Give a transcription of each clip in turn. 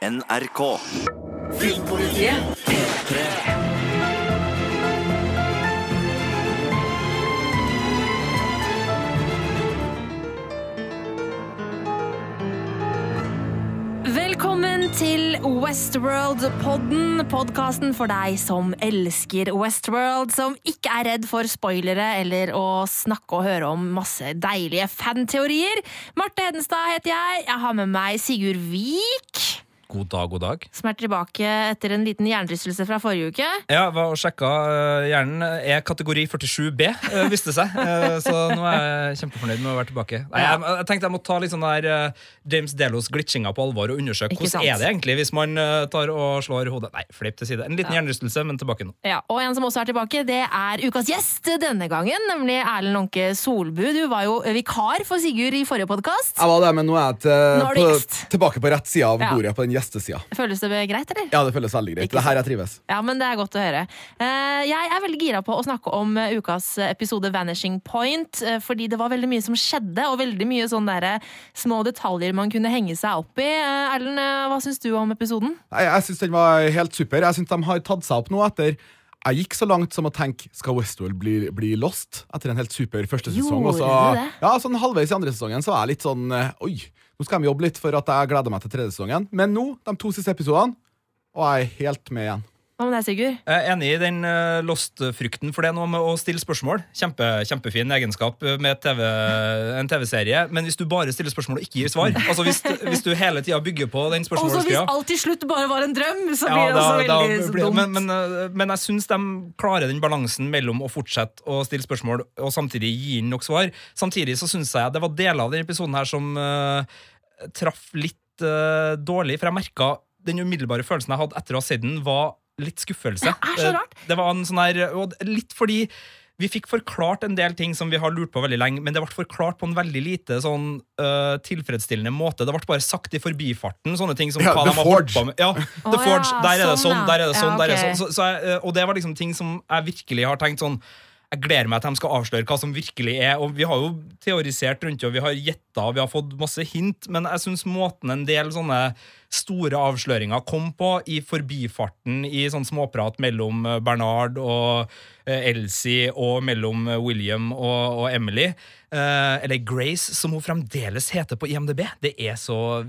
NRK. Filmpolitiet P3. Velkommen til Westworld-podden, podkasten for deg som elsker Westworld, som ikke er redd for spoilere eller å snakke og høre om masse deilige fanteorier. Marte Hedenstad heter jeg. Jeg har med meg Sigurd Vik, God dag, god dag. som er tilbake etter en liten hjernerystelse fra forrige uke. Ja, var og sjekka. øh, Hjernen er kategori 47B, øh, viste det seg. Eh, Så nå er jeg kjempefornøyd med å være tilbake. Nei, jeg, jeg tenkte jeg måtte ta litt sånn der James Delos glitchinga på alvor og undersøke hvordan er det egentlig hvis man tar og slår hodet Nei, flipp til side. En liten hjernerystelse, men tilbake nå. Ja, og en som også er tilbake, det er ukas gjest denne gangen, nemlig Erlend Lånke Solbu. Du var jo vikar for Sigurd i forrige podkast. Jeg var det, men nå er jeg til, på, tilbake på rett side av Ja. bordet, på den gjestesida. Føles det greit, eller? Ja, det føles veldig greit. Ikke Det her jeg trives. Ja, men det er godt å høre. Eh, Jeg er veldig gira på å snakke om eh, ukas episode Vanishing Point, eh, fordi det var veldig mye som skjedde, og veldig mye sånn derre små detaljer man kunne henge seg opp i. Eh, Erlend, eh, hva syns du om episoden? Jeg syns den var helt super. Jeg syns de har tatt seg opp nå etter jeg gikk så langt som å tenke skal Westworld bli, bli lost etter en helt super første sesong. Gjorde og så, det? Ja, sånn Halvveis i andre sesongen så var jeg litt sånn eh, Oi, nå skal de jobbe litt for at jeg gleder meg til tredje sesongen. Men nå, de to siste episodene, og jeg er helt med igjen. Hva med deg, Sigurd? Jeg er enig i den øh, Lost-frykten, for det er noe med å stille spørsmål. Kjempe, kjempefin egenskap med TV, en TV-serie. Men hvis du bare stiller spørsmål og ikke gir svar, altså hvis, hvis du hele tida bygger på den Og så hvis alt til slutt bare var en drøm, så Ja, blir det da- også da veldig blir- dumt. Men, men, øh, men jeg syns de klarer den balansen mellom å fortsette å stille spørsmål og samtidig gi inn nok svar. Samtidig så syns jeg det var deler av denne episoden her som uh, traff litt uh, dårlig, for jeg merka den umiddelbare følelsen jeg hadde etter å ha sett den, var litt skuffelse. Det er så Eh, rart. Det var en sånn her, og Litt fordi vi fikk forklart en del ting som vi har lurt på veldig lenge, men det ble forklart på en veldig lite sånn uh, tilfredsstillende måte. Det ble bare sagt i forbifarten, sånne ting som Ja, hva The de har Forge. holdt på med. Ja, The Å, Forge. ja, Der er det sånn, sånn, ja. der er det sånn, Ja, der er det sånn. Så, så jeg, og det var liksom ting som jeg virkelig har tenkt sånn jeg gleder meg til de skal avsløre hva som virkelig er. Og Vi har jo teorisert rundt det, og vi har gjetta og vi har fått masse hint, men jeg syns måten en del sånne store avsløringer kom på, i forbifarten, i sånn småprat mellom eh, Bernard og eh, Elsie, og mellom eh, William og, og Emily, eh, eller Grace, som hun fremdeles heter på IMDb, det er så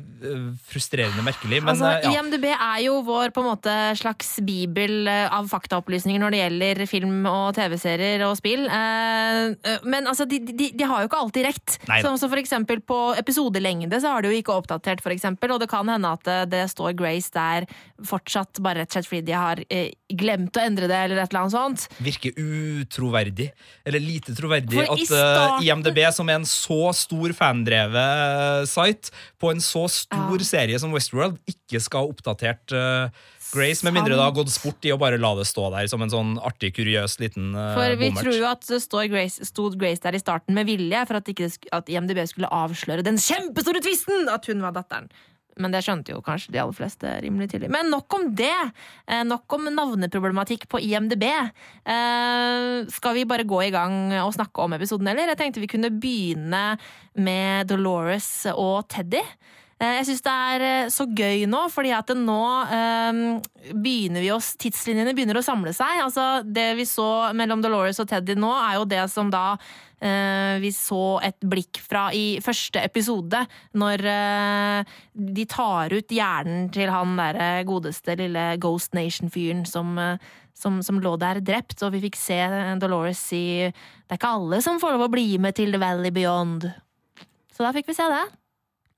frustrerende merkelig. Men altså, ja. IMDb er jo vår på en måte slags bibel av faktaopplysninger når det gjelder film og TV-serier og spill. Eh, men altså, de, de, de har jo ikke alltid rekt. Nei. Som for eksempel på episodelengde så har de jo ikke oppdatert, eksempel, og det kan hende at eh, det står Grace der fortsatt, bare rett og slett fordi de har eh, glemt å endre det, eller et eller annet sånt. virker utroverdig, eller lite troverdig, at eh, starten- IMDb, som er en så stor fandrevet site, på en så stor Ja. serie som Westworld, ikke skal ha oppdatert eh, Grace, med mindre det har gått sport i å bare la det stå der som en sånn artig, kuriøs liten uh, For vi tror jo at står Grace, stod Grace der i starten med vilje, for at, ikke, at IMDb skulle avsløre den kjempestore tvisten at hun var datteren. Men det skjønte jo kanskje de aller fleste rimelig tidlig. Men nok om det! Eh, nok om navneproblematikk på IMDb. Eh, skal vi bare gå i gang og snakke om episoden, eller? Jeg tenkte vi kunne begynne med Dolores og Teddy. Eh, Jeg syns det er eh, så gøy nå, fordi at nå eh, begynner vi oss, tidslinjene begynner å samle seg. Altså, det vi så mellom Dolores og Teddy nå, er jo det som da eh, vi så et blikk fra i første episode, når de tar ut hjernen til han derre godeste lille Ghost Nation-fyren som som, som lå der drept, og vi fikk se Dolores si Det er ikke alle som får lov å bli med til The Valley Beyond. Så da fikk vi se det.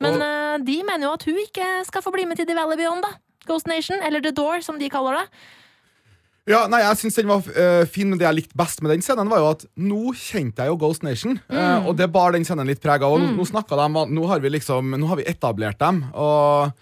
Men Og- eh, de mener jo at hun ikke skal få bli med til The Valley Beyond, da. Ghost Nation, eller The Door, som de kaller det. Ja, nei, jeg synes den var uh, fin, men det jeg likte best med den scenen, var jo at nå kjente jeg jo Ghost Nation. eh, og det bar den scenen litt preg av. Og nå, nå, snakket de, nå har vi liksom Nå har vi etablert dem. Og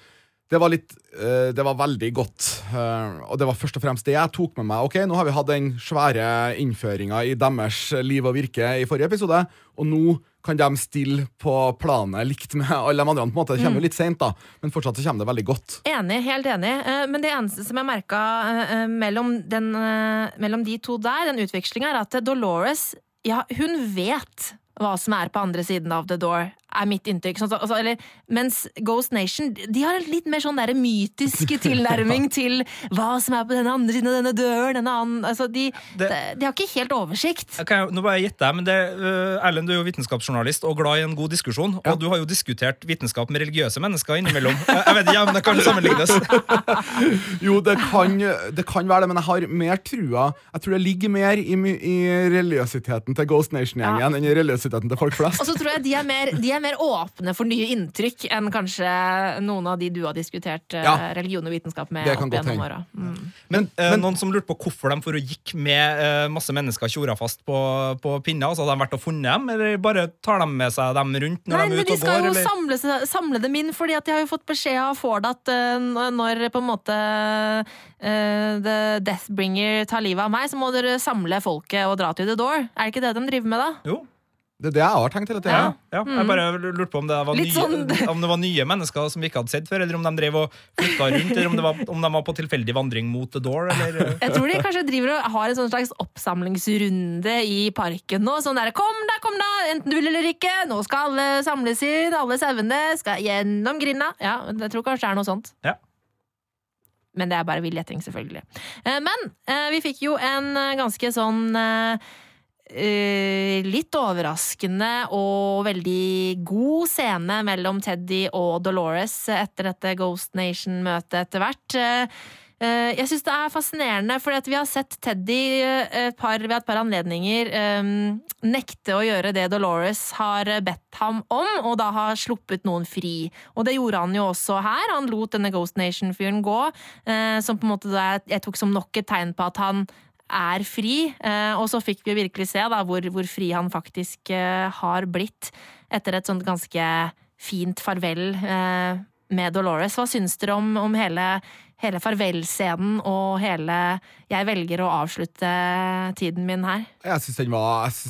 det var litt uh, Det var veldig godt. og det var først og fremst det jeg tok med meg. Ok, Nå har vi hatt den svære innføringa i deres liv og virke i forrige episode, og nå kan de stille på planet likt med alle de andre. på en måte. Det kommer jo litt seint, da, men fortsatt så kommer det veldig godt. Enig, helt enig. Eh, Men det eneste som jeg merka eh, mellom, den, eh, mellom de to der, den utvekslinga, er at Dolores ja, hun vet hva som er på andre siden av The Door. Er mitt inntrykk. Sånn, altså, eller, mens Ghost Nation de har en litt mer sånn der mytisk tilnærming til hva som er på den andre siden av denne døren. Denne andre, altså, de, Det- de, de har ikke helt oversikt. Okay, nå bare gjette jeg, men det, uh, Erlend, du er jo vitenskapsjournalist og glad i en god diskusjon. Og du har jo diskutert vitenskap med religiøse mennesker innimellom. Jeg vet ikke om det kan sammenlignes. Jo, det kan, det kan være det, men jeg har mer trua Jeg tror det ligger mer i, i religiøsiteten til Ghost Nation-gjengen enn i religiøsiteten til folk flest. Og så tror jeg de er, mer, de er mer åpne for nye inntrykk enn kanskje noen av de du har diskutert eh, Ja. religion og vitenskap med. Det kan opp godt hende. Mm. Men, men, noen som lurte på hvorfor de for å gikk med eh, masse mennesker tjora fast på, på pinner? Altså, Hadde de vært og funnet dem, eller bare tar de med seg dem rundt når Nei, de er ute de og skal går? jo Eller? samle, samle dem inn, fordi at de har jo fått beskjed av Ford at eh, når på en måte uh, The Deathbringer tar livet av meg, så må dere samle folket og dra til The Door. Er det ikke det de driver med, da? Jo, Det er det jeg har tenkt hele tida. Ja. ja. Jeg bare lurte på om det, var nye, sånn- om det var nye mennesker som vi ikke hadde sett før, eller om de drev og flytta rundt, eller om, det var, om de var på tilfeldig vandring mot The Door, eller. Jeg tror de kanskje driver og har en sånn slags oppsamlingsrunde i parken nå. Sånn der, kom da, kom da, enten du vil eller ikke, nå skal alle samles inn, alle sauene skal gjennom grinda. Ja, jeg tror kanskje det er noe sånt. Ja. Men det er bare vill gjetting, selvfølgelig. Eh, Men eh, vi fikk jo en eh, ganske sånn litt overraskende og veldig god scene mellom Teddy og Dolores etter dette Ghost Nation-møtet etter hvert. Eh, eh, Jeg syns det er fascinerende, for vi har sett Teddy eh, et par, ved et par anledninger eh, nekte å gjøre det Dolores har bedt ham om, og da har sluppet noen fri. Og det gjorde han jo også her. Han lot denne Ghost Nation-fyren gå, eh, som på en måte jeg tok som nok et tegn på at han er fri, eh, og så fikk vi virkelig se da, hvor, hvor fri han faktisk eh, har blitt etter et sånt ganske fint farvel eh, med Dolores. Hva syns dere om, om hele, hele farvelscenen og hele 'jeg velger å avslutte tiden min her'? Jeg syns den,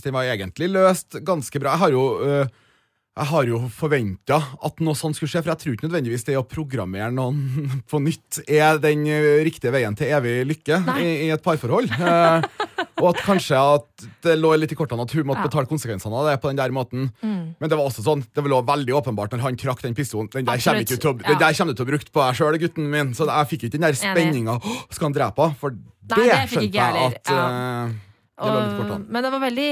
den var egentlig løst ganske bra. Jeg har jo, øh, jeg har jo forventa at noe sånt skulle skje, for jeg tror ikke nødvendigvis det å programmere noen på nytt er den øh, riktige veien til evig lykke i, i et parforhold. Eh, og at kanskje at det lå litt i kortene at hun måtte Ja. betale konsekvensene av det på den der måten. Mm. Men det var også sånn, det lå veldig åpenbart når han trakk den pistolen. Den der kommer ikke til Ja. du til å bruke på deg sjøl, gutten min. Så jeg fikk ikke den der spenninga. «Åh, Skal han drepe henne? For det, det skjønte jeg jeg at eh, det lå litt i kortene. men det var veldig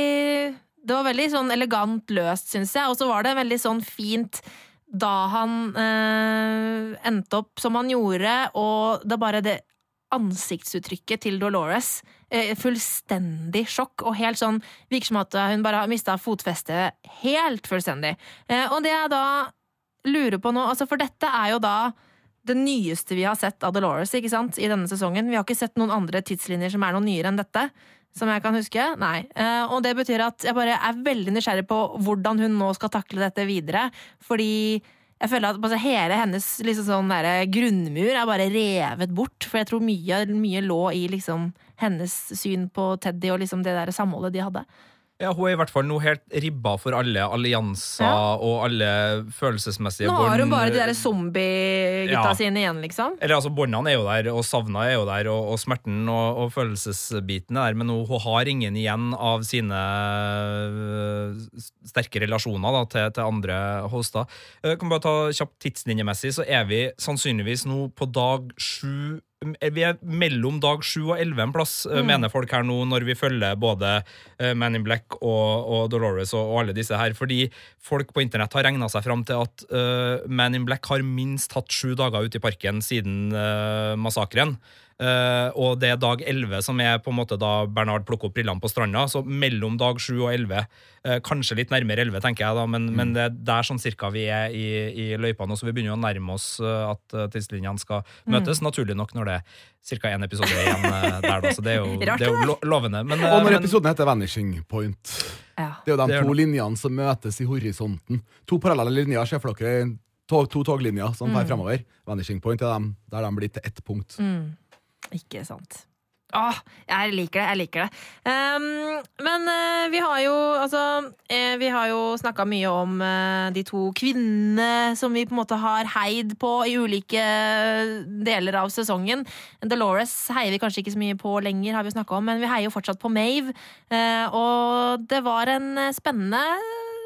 Det var veldig sånn elegant løst, syns jeg. Og så var det veldig sånn fint da han eh, endte opp som han gjorde, og det er bare det ansiktsuttrykket til Dolores. Eh, fullstendig sjokk, og helt sånn Virker som at hun bare har mista fotfestet helt fullstendig. Eh, og det jeg da lurer på nå, altså for dette er jo da det nyeste vi har sett av Dolores ikke sant, i denne sesongen. Vi har ikke sett noen andre tidslinjer som er noe nyere enn dette. Som jeg kan huske. Nei. Eh, og det betyr at jeg bare er veldig nysgjerrig på hvordan hun nå skal takle dette videre. Fordi jeg føler at altså, hele hennes liksom, sånn derre grunnmur er bare revet bort. For jeg tror mye, mye lå i liksom, hennes syn på Teddy og liksom, det der samholdet de hadde. Ja, Hun er i hvert fall nå helt ribba for alle allianser Ja. og alle følelsesmessige Nå har hun bare de der zombie-gutta Ja. sine igjen, liksom. Eller altså, Båndene er jo der, og savna er jo der, og, og smerten og, og følelsesbiten er der, men hun, hun har ingen igjen av sine øh, sterke relasjoner da, til, til andre hoster. Jeg kan bare ta kjapt tidslinjemessig, så er vi sannsynligvis nå på dag sju vi er mellom dag sju og elleve en plass, mm. mener folk her nå, når vi følger både øh, Man in Black og, og Dolores og, og alle disse her. Fordi folk på internett har regna seg fram til at uh, Man in Black har minst hatt sju dager ute i parken siden uh, massakren. Eh, og det er dag 11 som er på en måte da Bernard plukker opp brillene på stranda. Så mellom dag 7 og 11, uh, kanskje litt nærmere 11, tenker jeg, da, men, men det er der sånn cirka vi er i, i løypa nå. Så vi begynner jo å nærme oss eh, at eh, tidslinjene skal møtes. Naturlig nok når det er ca. én episode igjen eh, der, da. Så det er jo, Rart, det er jo lo lovende. Men, eh, Og når men- episoden heter Vanishing Point. Ja. Det er jo de er to linjene som møtes i horisonten. To parallelle linjer, ser for dere. To, to toglinjer som Mm. fremover. Vanishing Point er dem, der de blir til ett punkt. Mm. Ikke sant. Åh, jeg liker det. jeg liker det. Um, men uh, vi har jo altså uh, Vi har jo snakka mye om uh, de to kvinnene som vi på en måte har heid på i ulike deler av sesongen. Dolores heier vi kanskje ikke så mye på lenger, har vi om, men vi heier jo fortsatt på Mave. Og det var en spennende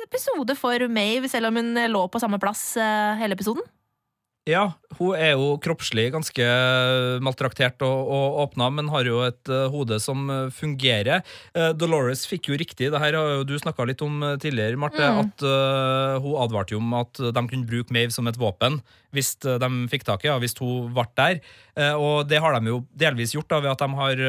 episode for Mave, selv om hun lå på samme plass hele episoden. Ja, hun er jo kroppslig ganske maltraktert og, og åpna, men har jo et uh, hode som uh, fungerer. Uh, Dolores fikk jo riktig, det her har jo du snakka litt om tidligere, Marte, Mm. at hun advarte jo om at de kunne bruke Mave som et våpen hvis de fikk tak i henne, hvis hun ble der. og det har de jo delvis gjort da, ved at de har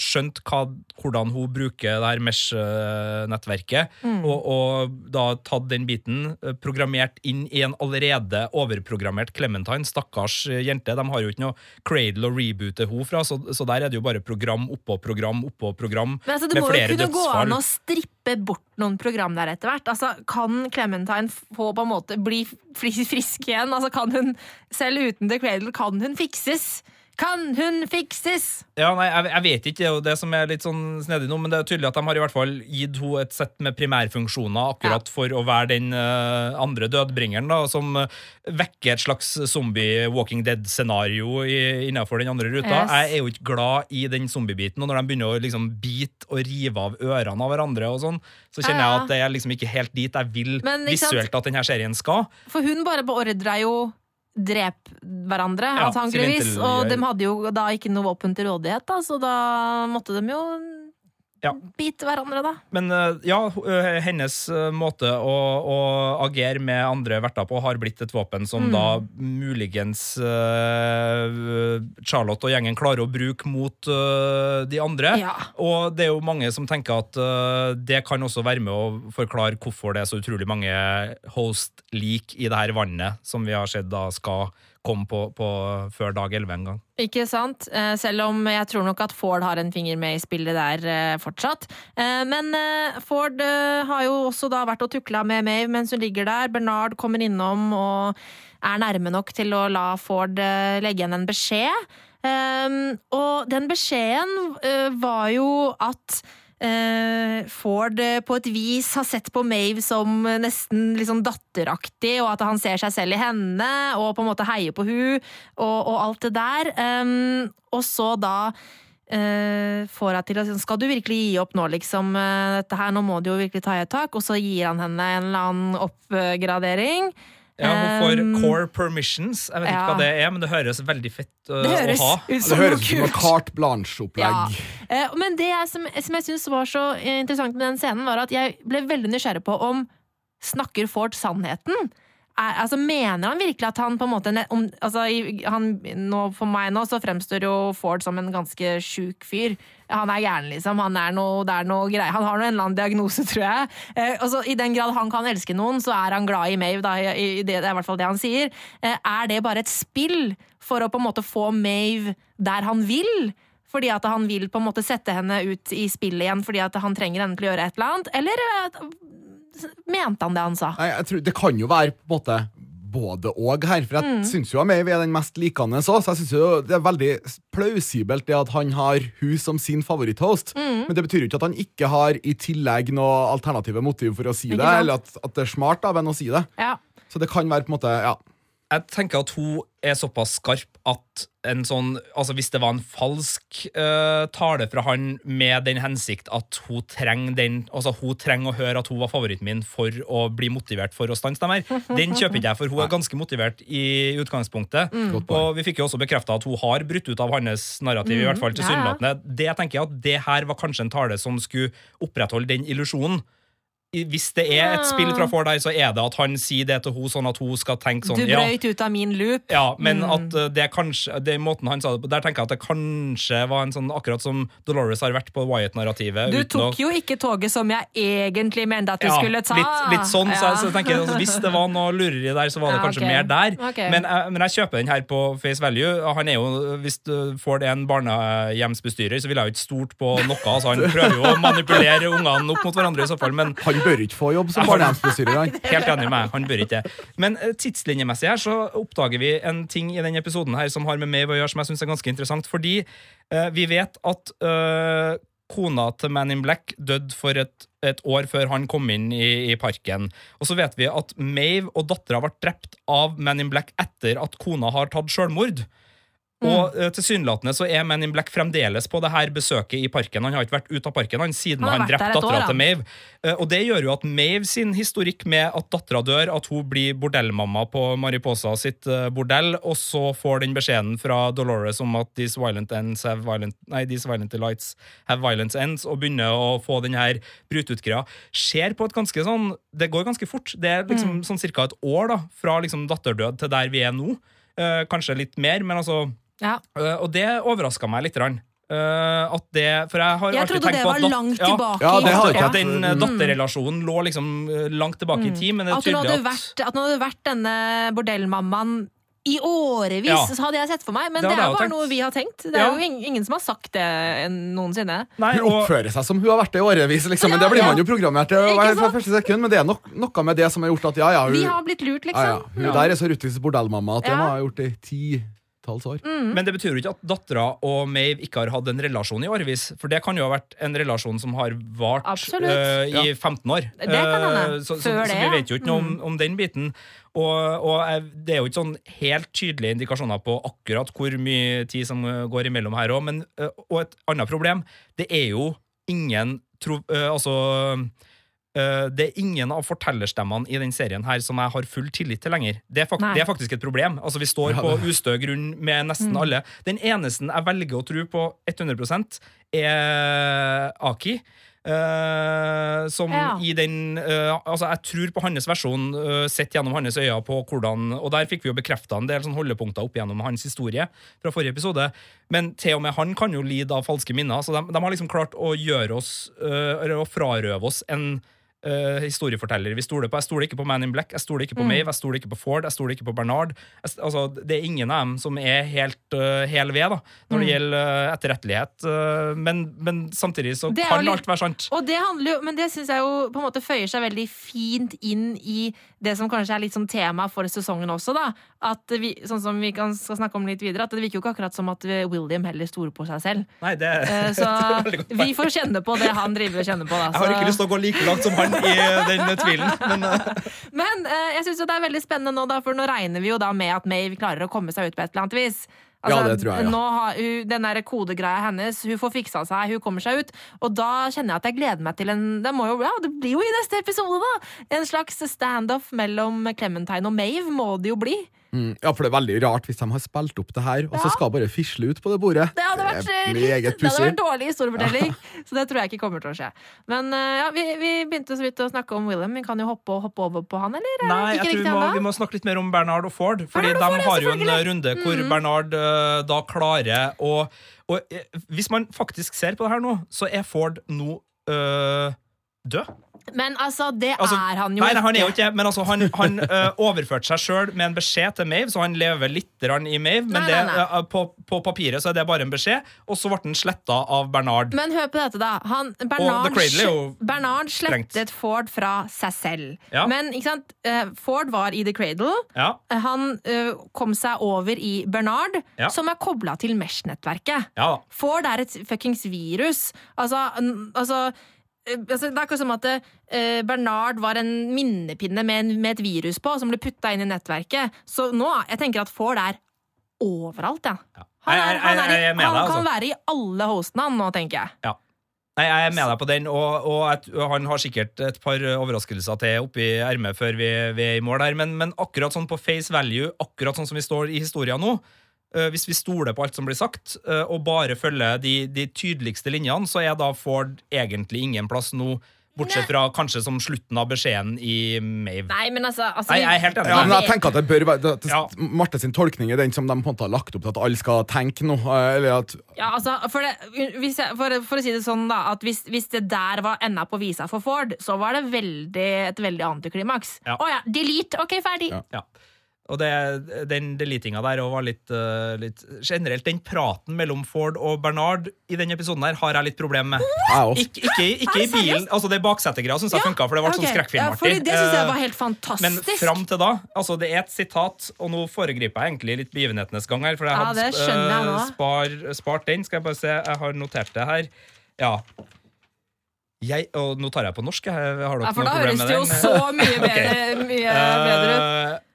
skjønt hva, hvordan hun bruker det her Mesh-nettverket, og, og da tatt den biten, eh, programmert inn i en allerede overprogrammert Clementine. Stakkars eh, jente. De har jo ikke noe cradle å reboote henne fra, så, så der er det jo bare program oppå program oppå program Men altså, Det må jo flere kunne gå an å strippe bort noen program der etter hvert. Altså, kan Clementine få på en måte bli frisk igjen? Altså, kan hun, selv uten The Cradle, kan hun fikses? Kan hun fikses? Ja, nei, jeg, jeg vet ikke, det er jo det som er litt sånn snedig nå, men det er tydelig at de har i hvert fall gitt henne et sett med primærfunksjoner akkurat for å være den uh, andre dødbringeren, da, som uh, vekker et slags zombie-Walking Dead-scenario innenfor den andre ruta. Yes. Jeg er jo ikke glad i den zombiebiten, og når de begynner å liksom bite og rive av ørene av hverandre og sånn, så kjenner Ja, ja. jeg at det er liksom ikke helt dit jeg vil Men, sant? visuelt at denne serien skal. For hun bare beordra jo drep hverandre, Ja, antageligvis. Og de hadde jo da ikke noe våpen til rådighet, da, så da måtte de jo Ja. bite hverandre, da. Men eh, ja, eh, hennes eh, måte å, å agere med andre verter på har blitt et våpen som Mm. da muligens uh, Charlotte og gjengen klarer å bruke mot uh, de andre. Ja. Og det er jo mange som tenker at uh, det kan også være med å forklare hvorfor det er så utrolig mange host-lik i det her vannet som vi har sett da skal komme på, på før dag 11 en gang. Ikke sant? Eh, Selv om jeg tror nok at Ford har en finger med i spillet der eh, fortsatt. Eh, Men Ford har jo også da vært og tukla med Mave mens hun ligger der. Bernard kommer innom og er nærme nok til å la Ford legge igjen en beskjed. Og den beskjeden var jo at Ford eh, på et vis har sett på Mave som nesten sånn datteraktig, og at han ser seg selv i henne, og på en måte heier på hun og, og alt det der. Og så da eh, får jeg til å si Skal du virkelig gi opp nå, liksom? eh, dette her, Nå må du jo virkelig ta i et tak. Og så gir han henne en eller annen oppgradering. Ja, Hun får Um, core permissions. Jeg vet ikke ja. hva det er, men det høres veldig fett uh, Det høres å ha. ut Det som høres ut som noe kult. carte blanche-opplegg. Eh, Men det jeg, som, som jeg syns var så interessant med den scenen, var at jeg ble veldig nysgjerrig på om snakker Ford sannheten? Er, altså, mener han virkelig at han på en måte om, altså, han, nå, For meg nå så fremstår jo Ford som en ganske sjuk fyr. Han er gæren, liksom. Han, er noe, er noe greier. han har noe en eller annen diagnose, tror jeg. Eh, og I den grad han kan elske noen, så er han glad i Mave. Da, i, i det, det er i hvert fall det han sier. Eh, er det bare et spill for å på en måte få Mave der han vil? Fordi at han vil på en måte sette henne ut i spillet igjen fordi at han trenger henne til å gjøre et eller annet? Eller eh, mente han det han sa? Nei, jeg tror, det kan jo være på en måte både og her. For jeg Mm. syns jo Maeve er den mest likende òg, så jeg synes jo det er veldig plausibelt det at han har hun som sin favoritthost. Mm. Men det betyr jo ikke at han ikke har i tillegg noe alternative motiv for å si det, eller at, at det er smart av henne å si det. Ja. Så det kan være på en måte Ja. Jeg tenker at hun er såpass skarp at en sånn Altså hvis det var en falsk uh, tale fra han med den hensikt at hun trenger den Altså hun trenger å høre at hun var favoritten min for å bli motivert for å stanse dem her, den kjøper ikke jeg, for hun er ganske motivert i utgangspunktet. Mm. Og vi fikk jo også bekrefta at hun har brutt ut av hans narrativ, i hvert fall Ja, ja. tilsynelatende. Det tenker jeg at det her var kanskje en tale som skulle opprettholde den illusjonen. I- Hvis det er et spill fra For deg, så er det at han sier det til henne sånn at hun skal tenke sånn Du ja, brøyt ut av min loop. ja, men Mm. at uh, det er kanskje Det er måten han sa det på Der tenker jeg at det kanskje var en sånn Akkurat som Dolores har vært på Wyatt-narrativet Du uten tok å- jo ikke toget som jeg egentlig mente at du ja, skulle ta. litt, litt sånn, så, jeg, så Ja. jeg tenker altså, Hvis det var noe lureri der, så var det Ja, kanskje okay. mer der. Okay. Men, jeg- men jeg kjøper den her på face value. Han er jo, Hvis du får det en barnehjemsbestyrer, så vil jeg jo ikke stort på noe. Altså, han prøver jo å manipulere ungene opp mot hverandre, i så fall. Men Han bør ikke få jobb som barnehjemsbestyrer. han. Helt enig med meg, han bør ikke. Men eh, tidslinjemessig her så oppdager vi en ting i denne episoden her som har med Maeve å gjøre, som jeg syns er ganske interessant. Fordi eh, vi vet at eh, kona til Man in Black døde for et, et år før han kom inn i, i parken. Og så vet vi at Maeve og dattera ble drept av Man in Black etter at kona har tatt selvmord. Og uh, tilsynelatende så er Men in Black fremdeles på det her besøket i parken. Han har ikke vært ute av parken han siden Han han, drepte dattera til Mave. Eh, og det gjør jo at Mave sin historikk med at dattera dør, at hun blir bordellmamma på Mariposa sitt eh, bordell, og så får den beskjeden fra Dolores om at these violent ends have violent Nei, these violent delights have violent ends, og begynner å få den her bryte-ut-greia, skjer på et ganske sånn Det går ganske fort. Det er liksom sånn cirka et år da, fra liksom datterdød til der vi er nå. Kanskje litt mer, men altså Ja. Uh, og det overraska meg litt. Rann. Uh, at det, for jeg har Jeg alltid trodde tenkt det på var at dat- langt ja, tilbake. Ja, det har i At den mm. datterrelasjonen lå liksom eh, langt tilbake i tid, men det er At hun hadde at vært, at hun hadde vært denne bordellmammaen i årevis, Ja. så hadde jeg sett for meg. Men Det det, er jo bare tenkt. noe vi har tenkt. Det er Ja. jo ingen som har sagt det noensinne. Nei, Hun oppfører seg som hun har vært det i årevis, liksom. Men det blir Ja, ja. man jo programmert til fra første sekund. Men det er nok, noe med det som har gjort at ja, ja, hun, Vi har blitt lurt, ja, ja, liksom. hun Ja. der er så rutinsk bordellmamma at det Ja. må ha gjort i titalls år. Mm. men det betyr jo ikke at dattera og Mave ikke har hatt en relasjon i årevis. For det kan jo ha vært en relasjon som har vart eh, i Ja. 15 år. Det kan hende. Uh, så, så, Før så vi vet jo ikke noe om, Mm. om den biten. Og, og det er jo ikke sånn helt tydelige indikasjoner på akkurat hvor mye tid som eh, går imellom her òg. Men eh, Og et annet problem, det er jo ingen tro, eh, Altså eh, det er ingen av fortellerstemmene i den serien her som jeg har full tillit til lenger. Det er, fak det er faktisk et problem. Altså Vi står Ja, på ustø grunn med nesten Mm. alle. Den eneste jeg velger å tro på 100% er Aki. Uh, som Ja. i den uh, Altså, jeg tror på hans versjon, uh, sett gjennom hans øyne på hvordan Og der fikk vi jo bekrefta en del sånn holdepunkter opp gjennom hans historie fra forrige episode. Men til og med han kan jo lide av falske minner. Så de, de har liksom klart å gjøre oss uh, Eller å frarøve oss en uh, historiefortellere vi stoler på. Jeg stoler ikke på Man in Black, jeg stoler ikke på Mave, jeg stoler ikke på Ford, jeg stoler ikke på Bernard. Jeg, altså, det er ingen av dem som er helt uh, hel ved da, når det gjelder uh, etterrettelighet. Men, men samtidig så kan litt- alt være sant. Og det handler jo, Men det syns jeg jo på en måte føyer seg veldig fint inn i det som kanskje er litt sånn tema for sesongen også. da At vi, Sånn som vi kan, skal snakke om litt videre At det virker jo ikke akkurat som at William heller stoler på seg selv. Nei, det, uh, Så det vi får kjenne på det han driver og kjenner på. Da. Jeg har ikke lyst til å gå like langt som han i den tvilen. Men uh, Men uh, jeg synes jo det er veldig spennende nå, da, for nå regner vi jo da med at May klarer å komme seg ut på et eller annet vis. Altså, Ja, det tror jeg, ja. Nå har hun, Den der kodegreia hennes, hun får fiksa seg, hun kommer seg ut. Og da kjenner jeg at jeg gleder meg til en Det, må jo, ja, det blir jo i neste episode, da! En slags standoff mellom Clementine og Maeve må det jo bli. Mm. Ja, for det er veldig rart hvis de har spilt opp det her, og så skal bare fisle ut på det bordet. Det hadde vært, det er meget det hadde vært dårlig historiefortelling, så det tror jeg ikke kommer til å skje. Men eh, ja, vi, vi begynte så vidt å snakke om William. Vi kan jo hoppe, hoppe over på han, eller? Er nei, jeg tror vi må, vi må snakke litt mer om Bernard og Ford. Fordi Bernard og Ford, de ja, har jo en runde hvor Mm. Bernard uh, da klarer å og, eh, Hvis man faktisk ser på det her nå, så er Ford nå uh, død. Men altså, det Altså, er han jo Nei, han er jo ikke Men altså, han, han øh, overførte seg sjøl med en beskjed til Mave, så han lever litt i Mave. Men Nei, det, nei, nei. øh, på, på papiret så er det bare en beskjed, og så ble den sletta av Bernard. Men hør på dette, da. Han, Bernard, er Bernard slettet Ford fra seg selv. Ja. Men ikke sant? eh, Ford var i The Cradle. Ja, Han eh, kom seg over i Bernard, Ja. som er kobla til Mesh-nettverket. ja. Ford er et fuckings virus. Altså, altså Altså, det er akkurat som at uh, Bernard var en minnepinne med, en, med et virus på, som ble putta inn i nettverket. Så nå, jeg tenker at Ford er overalt. Ja. Han, er, han, er i, han kan være i alle hostene, han nå, tenker jeg. Nei, Jeg er med deg på den, og, og jeg, han har sikkert et par overraskelser til oppi ermet før vi, vi er i mål her, men, men akkurat sånn på face value, akkurat sånn som vi står i historien nå, eh, hvis vi stoler på alt som blir sagt, eh, og bare følger de, de tydeligste linjene, så er da Ford egentlig ingen plass nå, bortsett fra kanskje som slutten av beskjeden i Mave. Nei, men altså, altså Nei, jeg er helt enig. Ja, men jeg tenker at det bør være det, Ja. Marte sin tolkning er den som de på en måte har lagt opp til at alle skal tenke noe. eh, Eller at Ja, altså, for, det, hvis jeg, for, for å si det sånn, da, at hvis, hvis det der var enda på visa for Ford, så var det veldig, et veldig antiklimaks. Å Ja. ja. delete! Ok, ferdig. Ja. Ja. Og det, den deletinga der og var litt, uh, litt Generelt, den praten mellom Ford og Bernard i denne episoden her har jeg litt problem med. også. Ikke, ikke, i bilen. Altså Det baksetegreia syns jeg funka, for det ble sånn Ok, Ja, det syns jeg Eh, var helt fantastisk. Men fram til da Altså, det er et sitat, og nå foregriper jeg egentlig litt begivenhetenes gang her. For jeg Ja, hadde det jeg eh, spar, spart den. Skal jeg bare se, jeg har notert det her. Ja. Jeg, og nå tar jeg på norsk. Jeg, har dere ja, for noe da problem høres med det jo så mye bedre, mye bedre ut. Eh,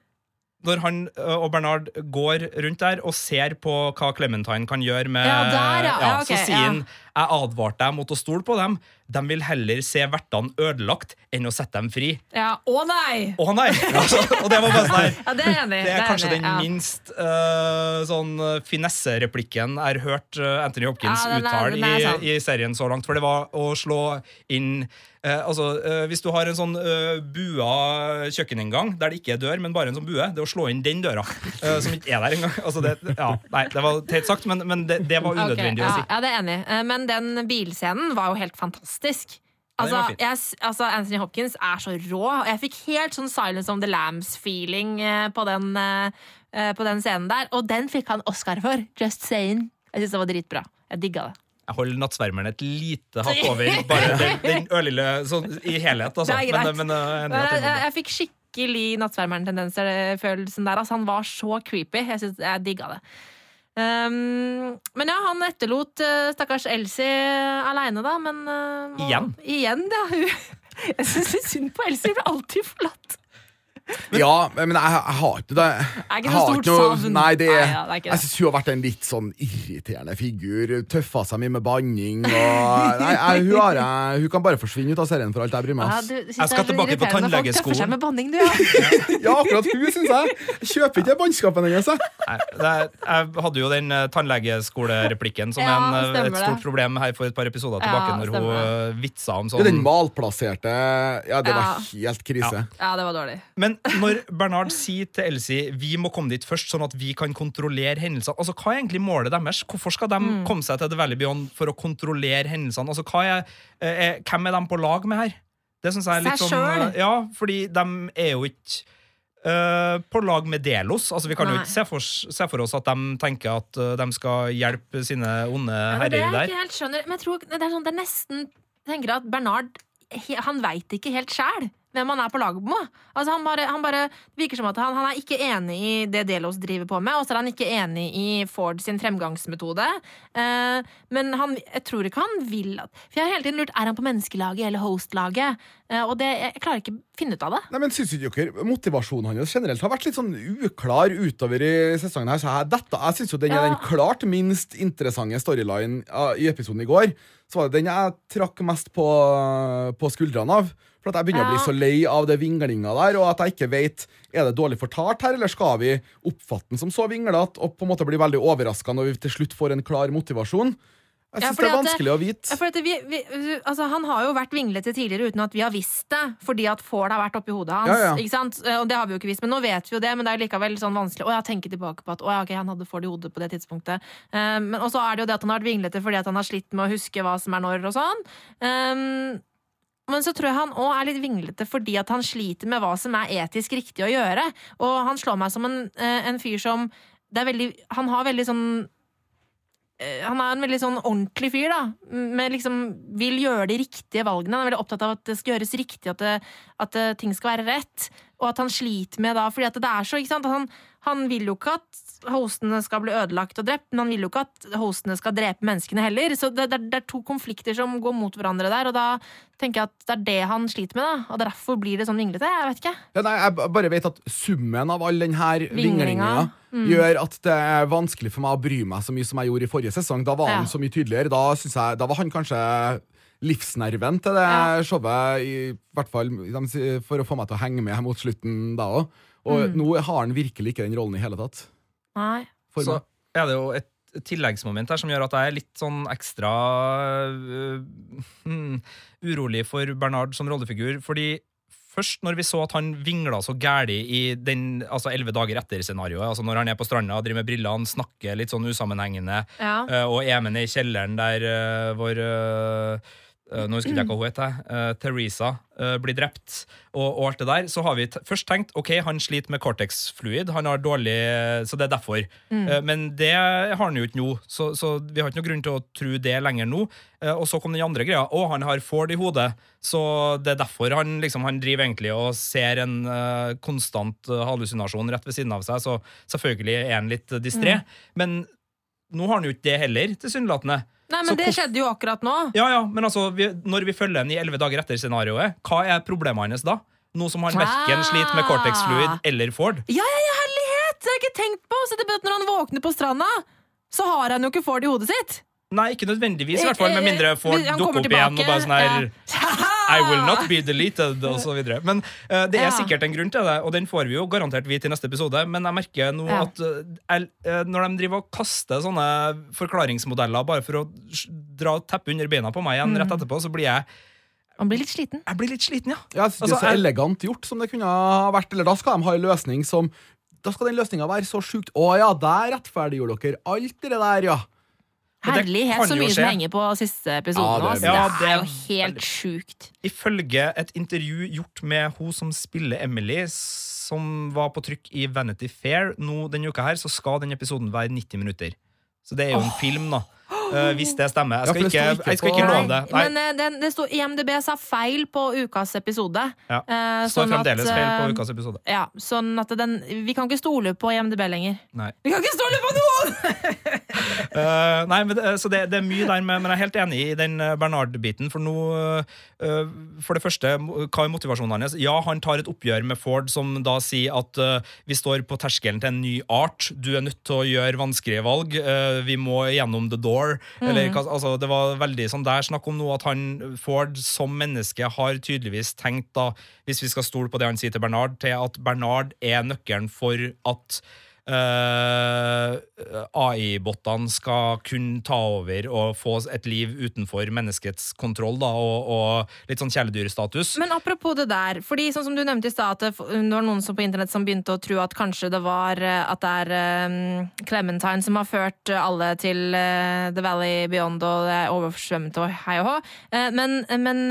når han og Bernard går rundt der og ser på hva Clementine kan gjøre med Ja, der, ja. Ja, okay, Så sier han jeg advarte deg mot å stole på dem. De vil heller se vertene ødelagt enn å sette dem fri. Ja, Å nei! Å nei! Altså, og det var bare sånn her Ja, det er enig det er kanskje det den enig den minst uh, sånn finesse-replikken jeg har hørt Anthony Hopkins er- uttale er i, i serien så langt. For det var å slå inn uh, Altså, eh, Hvis du har en sånn eh, bua kjøkkeninngang der det ikke er dør, men bare en sånn bue, det er å slå inn den døra. uh, som ikke er der engang. Altså, det, ja, nei, det var teit sagt, men, men det, det var unødvendig unødvendig ja, å si. Ja, det er enig. Eh, Men den bilscenen var jo helt fantastisk. Altså, jeg, altså, Anthony Hopkins er så rå. og Jeg fikk helt sånn Silence of the Lambs-feeling eh, på, den, eh, eh, på den scenen der. Og den fikk han Oscar for. Just saying. Jeg syns det var dritbra. Jeg digga det. Jeg holder nattsvermeren et lite hakk over bare den, den ørlille sånn, i helhet. Altså. Det er greit. Men, men, uh, Men jeg, jeg, jeg fikk skikkelig nattsvermeren-tendenser-følelsen der. Altså, han var så creepy. Jeg, synes, jeg digga det. Um, men ja, han etterlot uh, stakkars Elsie aleine, da. Men uh, Igjen? Igjen, ja. Jeg syns synd på Elsie. Hun blir alltid forlatt. Ja, men jeg, jeg har ikke det. Er ikke Jeg noe har stort noe- savn. Nei, det, Nei, ja, det er ikke det. jeg syns hun har vært en litt sånn irriterende figur. Tøffa seg mye med banning. Og, nei, jeg, hun, har, jeg, hun kan bare forsvinne ut av serien for alt jeg bryr meg om. Jeg skal tilbake på tannlegeskolen. tøffer seg med banning, du, ja. Ja, akkurat hun, syns jeg. Kjøper ikke bannskapen hennes. jeg. Hadde jo den uh, tannlegeskolereplikken som Ja, en, uh, et stort det. problem her for et par episoder Ja, tilbake, når hun uh, vitsa om Det er den sånn malplasserte Ja, det var helt krise. Ja, det var dårlig. Men når Bernard sier til Elsie vi må komme dit først, sånn at vi kan kontrollere hendelsene Altså, Hva er egentlig målet deres? Hvorfor skal de Mm. komme seg til The Valley Beyond for å kontrollere hendelsene? Altså, hva er, eh, er, Hvem er de på lag med her? Det synes jeg er litt sånn eh, Ja, fordi de er jo ikke Uh, på lag med Delos. Altså, vi kan jo ikke se for, se for oss at de tenker at uh, de skal hjelpe sine onde Ja, det er det herrer der. ikke helt skjønner. Men jeg tror det er, sånn, det er nesten tenker at Bernard han veit ikke helt sjæl hvem han er på lag med. Altså, han bare, han bare virker som at han, han er ikke enig i det Delos driver på med, og så er han ikke enig i Ford sin fremgangsmetode. Eh, men han, jeg tror ikke han vil at For jeg har hele tiden lurt er han på menneskelaget eller host-laget. Eh, og det, jeg klarer ikke finne ut av det. Nei, men synes ikke dere Motivasjonen hans generelt har vært litt sånn uklar utover i sesongen. her Så jeg, dette, jeg synes jo den er Ja. den klart minst interessante storyline uh, i episoden i går. Så var det den jeg trakk mest på, på skuldrene av. For at jeg begynner å bli så lei av det vinglinga der, og at jeg ikke vet Er det dårlig fortalt her, eller skal vi oppfatte den som så vinglete og på en måte bli veldig overraska når vi til slutt får en klar motivasjon? Jeg syns ja, det er at det- vanskelig å vite. Ja, vi, vi, altså, han har jo vært vinglete tidligere uten at vi har visst det, fordi at Ford har vært oppi hodet hans. Ja? Eh, Og det har vi jo ikke visst, men nå vet vi jo det. Men det er likevel sånn vanskelig å tenke tilbake på at å, ja, ok, han hadde Ford i hodet på det tidspunktet. Um, Og så er det jo det at han har vært vinglete fordi at han har slitt med å huske hva som er når og sånn. Um, men så tror jeg han òg er litt vinglete fordi at han sliter med hva som er etisk riktig å gjøre. Og han slår meg som en, eh, en fyr som det er veldig, Han har veldig sånn eh, han er en veldig sånn ordentlig fyr, da. Med liksom, vil gjøre de riktige valgene. Han er veldig opptatt av at det skal gjøres riktig, at, det, at eh, ting skal være rett. Og at han sliter med da, fordi at det er så, ikke sant? Han, han vil jo ikke at hostene skal bli ødelagt og drept, men han vil jo ikke at hostene skal drepe menneskene heller. Så det, det, det er to konflikter som går mot hverandre der, og da tenker jeg at det er det han sliter med, da. Og derfor blir det sånn vinglete. Jeg vet ikke. Ja, nei, jeg bare vet at summen av all den her Vinglinga. mm. gjør at det er vanskelig for meg å bry meg så mye som jeg gjorde i forrige sesong. Da var han Ja. så mye tydeligere. Da, jeg, da var han kanskje livsnerven til det Ja. showet, i hvert fall for å få meg til å henge med mot slutten da òg. Og Mm. nå har han virkelig ikke den rollen i hele tatt. Nei. For Så er det jo et tilleggsmoment her som gjør at jeg er litt sånn ekstra uh, um, urolig for Bernard som rollefigur. Fordi først når vi så at han vingla så gæli i den, altså elleve dager etter-scenarioet, altså når han er på stranda, driver med brillene, snakker litt sånn usammenhengende, Ja. uh, og er med ned i kjelleren der uh, hvor øh, øh, nå husker jeg ikke hva hun heter. uh, Teresa uh, blir drept, og, og alt det der. Så har vi først tenkt ok, han sliter med cortex-fluid. Han har dårlig Så det er derfor. Eh, Men det har han jo ikke nå, så, så vi har ikke noe grunn til å tro det lenger nå. Eh, Og så kom den andre greia. Å, han har Ford i hodet, så det er derfor han liksom Han driver egentlig og ser en eh, konstant eh, hallusinasjon rett ved siden av seg, så selvfølgelig er han litt distré. Men nå har han jo ikke det heller, tilsynelatende. Nei, Så men det hvorf- skjedde jo akkurat nå. Ja, ja, men altså, vi, når vi følger den i elleve dager etter scenarioet, hva er problemet hans da? Nå som han verken sliter med cortex fluid eller Ford. Ja, ja, ja, herlighet! Det har jeg ikke tenkt på! Så det betyr at når han våkner på stranda, så har han jo ikke Ford i hodet sitt. Nei, ikke nødvendigvis, i hvert fall, med mindre Ford Han dukker kommer opp igjen og bare sånn her Ja. I will not be deleted, videre. Men uh, det er Ja. sikkert en grunn til det, og den får vi jo garantert vi i neste episode. Men jeg merker nå Ja. at uh, når de driver og kaster sånne forklaringsmodeller bare for å dra teppet under beina på meg igjen Mm. rett etterpå, så blir jeg man blir litt sliten. Jeg blir litt sliten, ja. Jeg synes det Altså, er så jeg- elegant gjort som det kunne ha vært. Eller da skal de ha en løsning som Da skal den løsninga være så sjukt Å ja, der rettferdiggjorde dere alt det der, ja. Det Herlighet, så mye som henger på siste episoden. Ja, det er altså. Ja, det, det er er jo helt sjukt. Ifølge et intervju gjort med hun som spiller Emily, som var på trykk i Vanity Fair nå denne uka her, så skal den episoden være 90 minutter. Så det er jo en film, da. Uh, hvis det stemmer. Jeg skal ja, ikke, jeg skal ikke love det. Nei, Men eh, den, det sto, IMDb sa feil på ukas episode. Ja. Uh, det står sånn at, fremdeles feil på ukas episode. Ja, sånn at den, Vi kan ikke stole på IMDb lenger. Nei. Vi kan ikke stole på noen! Eh, nei, men, det- så det, det er mye der, med, men jeg er helt enig i den eh, Bernard-biten. For nå uh, For det første, hva er motivasjonen hans? Ja, han tar et oppgjør med Ford, som da sier at uh, vi står på terskelen til en ny art. Du er nødt til å gjøre vanskelige valg. eh, vi må gjennom the door. Eller, altså, det var veldig sånn der snakk om nå at han, Ford som menneske har tydeligvis tenkt, da, hvis vi skal stole på det han sier til Bernard, til at Bernard er nøkkelen for at eh, AI-bottene skal kunne ta over og få et liv utenfor menneskets kontroll, da, og, og litt sånn kjæledyrstatus. Men apropos det der, fordi sånn som du nevnte i stad, at det var noen som på internett som begynte å tro at kanskje det var eh, at det er um, Clementine som har ført alle til uh, The Valley Beyond og det er oversvømt og hei og hå. Uh, men men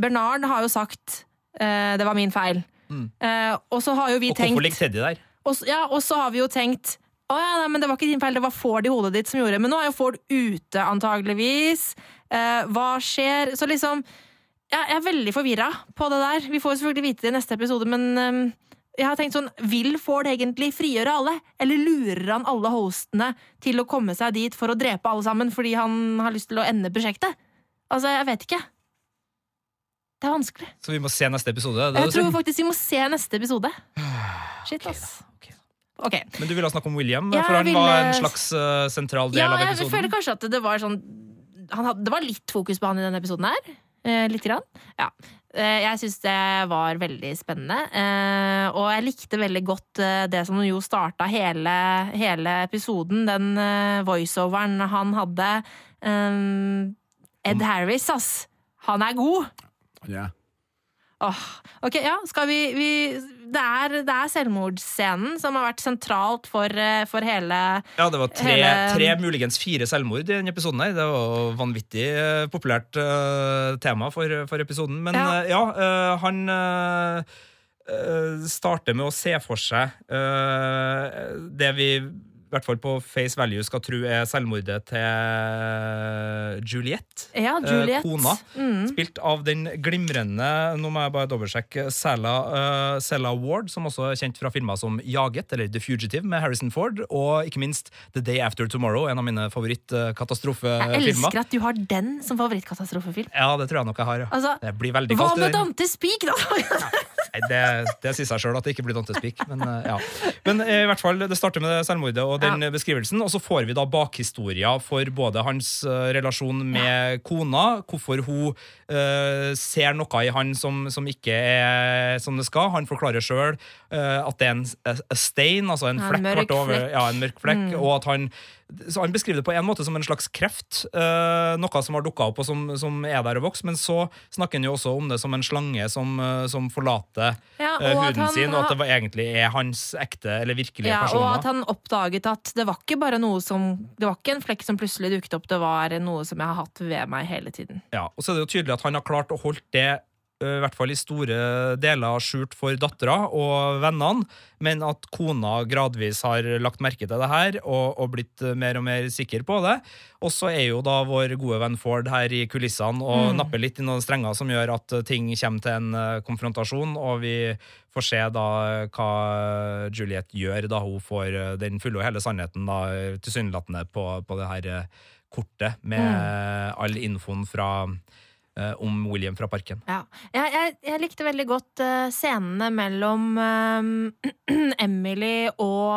Bernard har jo sagt det var min feil. Eh, og så har jo vi og tenkt hvorfor ligger Teddy der? Og ja, og så har vi jo tenkt å ja, nei, men det var ikke din feil, det var Ford i hodet ditt som gjorde det. Men nå er jo Ford ute, antageligvis. Eh, hva skjer? Så liksom ja, Jeg er veldig forvirra på det der. Vi får selvfølgelig vite det i neste episode, men um, jeg har tenkt sånn Vil Ford egentlig frigjøre alle? Eller lurer han alle hostene til å komme seg dit for å drepe alle sammen fordi han har lyst til å ende prosjektet? Altså, jeg vet ikke. Det er vanskelig. Så vi må se neste episode? Jeg tror faktisk vi må se neste episode. Shit, ass. Ok. Ok. Men du ville snakke om William, Ja, for han ville... var en slags uh, sentral del Ja, av jeg føler kanskje at det var sånn han hadde, Det var litt fokus på han i denne episoden her. Eh, litt grann. Ja. Eh, jeg syns det var veldig spennende. Eh, og jeg likte veldig godt eh, det som jo starta hele, hele episoden. Den eh, voiceoveren han hadde. Ed Harris, ass. Han er god. Ja. Åh, ok, ja, skal vi, vi det, er, det er selvmordsscenen som har vært sentralt for, eh, for hele Ja, det var tre, Hele- tre, muligens fire selvmord i denne episoden. her Det var vanvittig eh, populært uh, tema for, for episoden. Men Ja. uh, ja, uh, han starter med å se for seg det vi i hvert fall på face value skal tro er selvmordet til Juliette. Ja, Juliette. Kona. Mm. Spilt av den glimrende Nå må jeg bare dobbeltsjekke Sella, uh, Sella Ward, som også er kjent fra filmer som Jaget eller The Fugitive med Harrison Ford, og ikke minst The Day After Tomorrow, en av mine Jeg elsker at du har den som favorittkatastrofefilm. Ja, det tror jeg nok jeg har. Altså, det blir veldig Hva kaldt. i med. Dante Speak, da? Nei, det, det sier seg sjøl at det ikke blir Dante Speak. Men, eh, ja. men eh, i hvert fall, det starter med selvmordet og den Ja. beskrivelsen. Og så får vi da bakhistoria for både hans eh, relasjon med kona, hvorfor hun uh, ser noe i han som, som ikke er som det skal. Han forklarer sjøl at det er en a, a stain, altså en Ja, en flekk mørk flekk, over. Mm. ja, en mørk flekk, og at han så Han beskriver det på en måte som en slags kreft, uh, noe som har dukka opp og som, som er der og vokser, men så snakker han jo også om det som en slange som, eh, som forlater Ja, eh, huden han sin, og at det var egentlig er hans ekte eller virkelige Ja, og at han oppdaget at det var ikke bare noe som Det var ikke en flekk som plutselig dukket opp, det var noe som jeg har hatt ved meg hele tiden. Ja, og så er det jo tydelig at han har klart å holde det i hvert fall i store deler skjult for dattera og vennene, men at kona gradvis har lagt merke til det her og, og blitt mer og mer sikker på det. Og så er jo da vår gode venn Ford her i kulissene og Mm. napper litt i noen strenger som gjør at ting kommer til en øh, konfrontasjon, og vi får se da øh, hva Juliette gjør da hun får den fulle og hele sannheten da tilsynelatende på, på det her kortet med all infoen fra eh, om William fra parken. Ja. Jeg, jeg, jeg likte veldig godt eh, scenene mellom eh, Emily og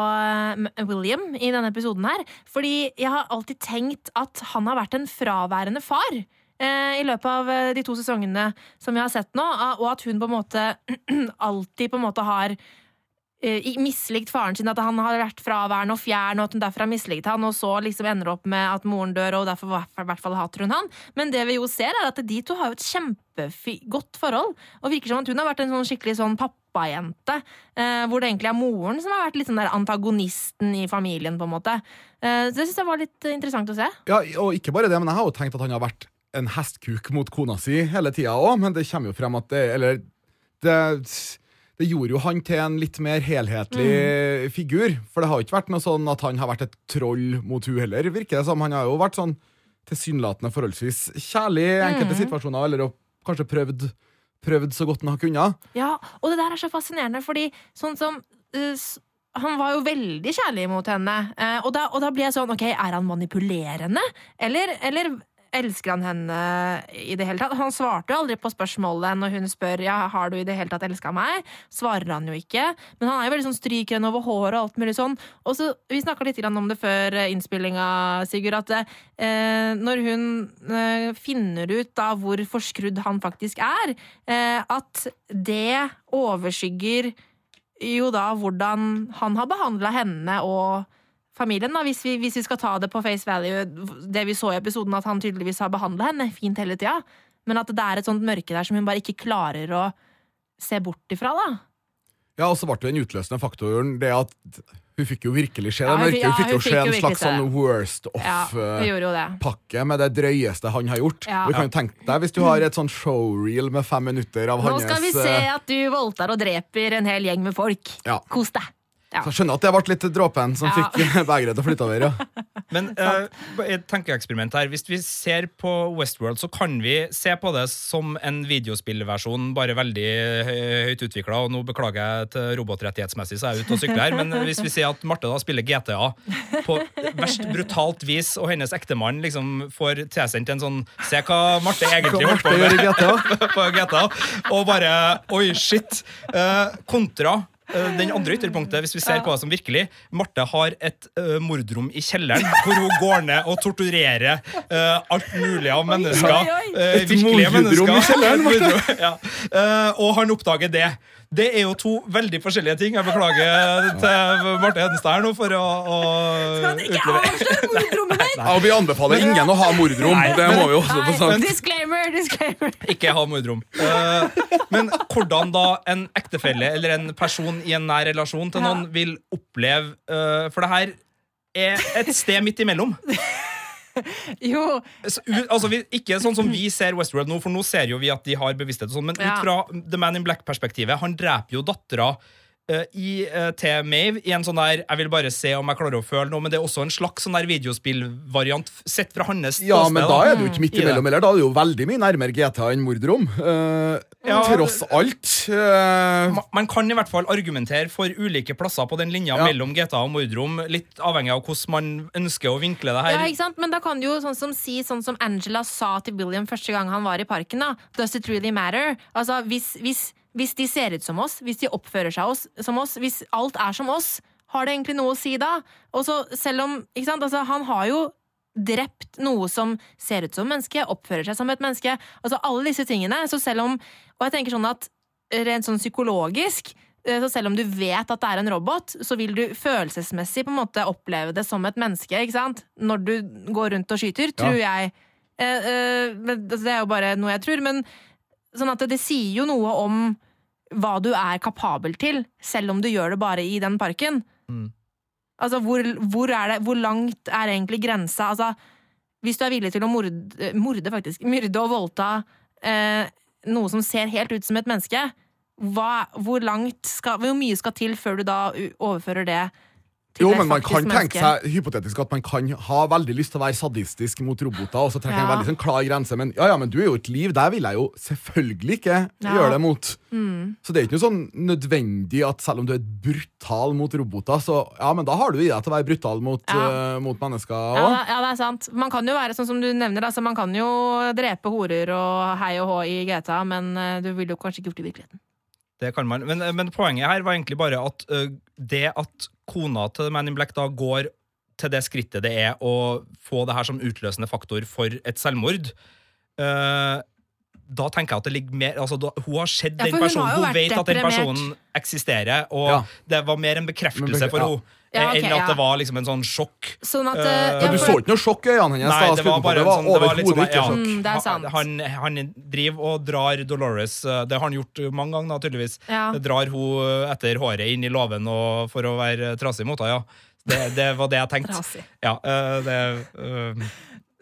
eh, William i denne episoden her. Fordi jeg har alltid tenkt at han har vært en fraværende far. eh, I løpet av eh, de to sesongene som vi har sett nå, og at hun på en måte alltid på en måte har eh, mislikt faren sin, at han har vært fraværende og fjern, og at hun derfor har mislikt han, og så liksom ender opp med at moren dør, og derfor i hvert fall hater hun han. Men det vi jo ser, er at de to har jo et kjempegodt forhold, og virker som at hun har vært en sånn skikkelig sånn pappajente, eh, hvor det egentlig er moren som har vært litt sånn der antagonisten i familien, på en måte. Eh, så det syns jeg var litt eh, interessant å se. Ja, og ikke bare det, men jeg har jo tenkt at han har vært en hestkuk mot kona si hele tida òg, men det kommer jo frem at det Eller det, det gjorde jo han til en litt mer helhetlig figur. For det har jo ikke vært noe sånn at han har vært et troll mot hun heller, virker det som. Han har jo vært sånn tilsynelatende forholdsvis kjærlig i enkelte situasjoner, eller kanskje prøvd, prøvd så godt han har kunnet. Ja, og det der er så fascinerende, fordi sånn som uh, han var jo veldig kjærlig mot henne, eh, og da, og da blir jeg sånn Ok, er han manipulerende? Eller, eller elsker han henne i det hele tatt? Han svarte jo aldri på spørsmålet når hun spør ja, har du i det hele tatt elska meg. Svarer han jo ikke. Men han er jo veldig sånn stryker henne over håret og alt mulig sånn. Og så, Vi snakka litt om det før eh, innspillinga, Sigurd, at eh, når hun eh, finner ut da hvor forskrudd han faktisk er, eh, at det overskygger jo da hvordan han har behandla henne og familien, da, hvis vi, hvis vi skal ta det på face value, det vi så i episoden, at han tydeligvis har behandla henne fint hele tida, men at det er et sånt mørke der som hun bare ikke klarer å se bort ifra, da. Ja, og så ble den utløsende faktoren det at hun fikk jo virkelig se det Ja, hun mørke. Hun fikk jo se en slags sånn worst off-pakke gjorde med det drøyeste han har gjort. Ja. Du kan jo tenke deg Hvis du har et sånn showreel med fem minutter av Nå hans skal vi se eh, at du voldtar og dreper en hel gjeng med folk. Kos deg. Ja. Så jeg skjønner at det ble litt dråpen som Ja. fikk begeret til å flytte over. Ja. Men uh, et tankeeksperiment her. Hvis vi ser på Westworld, så kan vi se på det som en videospillversjon, bare veldig hø- høyt utvikla. Og nå beklager jeg til robotrettighetsmessig, så er jeg ute og sykler her. Men hvis vi sier at Marte da spiller GTA på verst brutalt vis, og hennes ektemann liksom får tilsendt en sånn Se hva Marte egentlig holder på med GTA. på GTA, og bare Oi, shit. Uh, kontra eh, den andre ytterpunktet, hvis vi ser på det som virkelig. Marte har et uh, mordrom i kjelleren hvor hun går ned og torturerer uh, alt mulig av mennesker. oi, oi. eh, Et virkelige mordrom i kjelleren, ja. Eh, og han oppdager det. Det er jo to veldig forskjellige ting. Jeg beklager til Marte Hedenstad her nå for å, å utlevere Ja, og vi anbefaler ingen å ha mordrom. Nei, det må vi også få sagt. disclaimer, disclaimer. Ikke ha mordrom. Eh, men hvordan da en ektefelle eller en person i en nær relasjon til noen vil oppleve eh, For det her er et sted midt imellom. Jo, altså, vi, ikke sånn som vi ser Westworld nå, for nå ser jo vi at de har bevissthet, og sånn, men ut fra The Man in Black-perspektivet Han dreper jo dattera i, eh, til Mave i en sånn der Jeg vil bare se om jeg klarer å føle noe, men det er også en slags sånn der videospillvariant sett fra hans Ja, men da er det jo ikke midt I det. imellom, eller da er det jo veldig mye nærmere GTA enn mordrom. Uh, Ja. Tross alt. Uh, man, Man kan i hvert fall argumentere for ulike plasser på den linja Ja. mellom GTA og mordrom, litt avhengig av hvordan man ønsker å vinkle det her. Ja, ikke sant? Men da kan du jo sånn som si sånn som Angela sa til William første gang han var i parken. da Does it really matter? Altså, hvis, hvis, hvis de ser ut som oss, hvis de oppfører seg oss, som oss, hvis alt er som oss, har det egentlig noe å si da? Og så selv om ikke sant? Altså, Han har jo drept noe som ser ut som menneske, oppfører seg som et menneske. Altså alle disse tingene. Så selv om Og jeg tenker sånn at rent sånn psykologisk eh, så selv om du vet at det er en robot, så vil du følelsesmessig på en måte oppleve det som et menneske, ikke sant? Når du går rundt og skyter, tror jeg. Eh, eh, altså, det er jo bare noe jeg tror, men sånn at det, det sier jo noe om hva du er kapabel til, selv om du gjør det bare i den parken. Mm. Altså, hvor, hvor, det, hvor langt er egentlig grensa? Altså, hvis du er villig til å morde, morde faktisk, myrde og voldta eh, noe som ser helt ut som et menneske, hva, hvor, skal, hvor mye skal til før du da overfører det Jo, men man kan tenke seg hypotetisk at man kan ha veldig lyst til å være sadistisk mot roboter, og så trekke en veldig sånn klar grense, men ja, ja, men du er jo et liv, der vil jeg jo selvfølgelig ikke Ja. Mm. gjøre det mot. Så det er ikke noe sånn nødvendig at selv om du er brutal mot roboter, så ja, men da har du i deg til å være brutal mot, Ja. uh, mot mennesker Ja, òg. ja, det er sant. Man kan jo være sånn som du nevner, altså, man kan jo drepe horer og hei og hå i GTA, men eh, du ville jo kanskje ikke gjort det i virkeligheten. Det kan man. Men, men poenget her var egentlig bare at uh, det at kona til Man in Black da går til det skrittet det er å få det her som utløsende faktor for et selvmord. Ø, da tenker jeg at det ligger mer altså, da, Hun har sett Ja, den personen, hun hun, vet vet at den personen eksisterer, og Ja. det var mer en bekreftelse for ja. henne Ja, okay, enn at det var liksom en sånn sjokk. Sånn at Ja, ja, du så ikke noe sjokk i øynene hennes. Nei, det var bare det var sånn, var overhodet sånn, ikke ja, sjokk. Mm, det er sant. Han, han driver og drar Dolores eh, Det har han gjort mange ganger, da, tydeligvis. Ja. Drar hun etter håret inn i låven for å være trasig mot henne, ja. Det, det var det jeg tenkte. Trasig. Ja, uh, det, uh,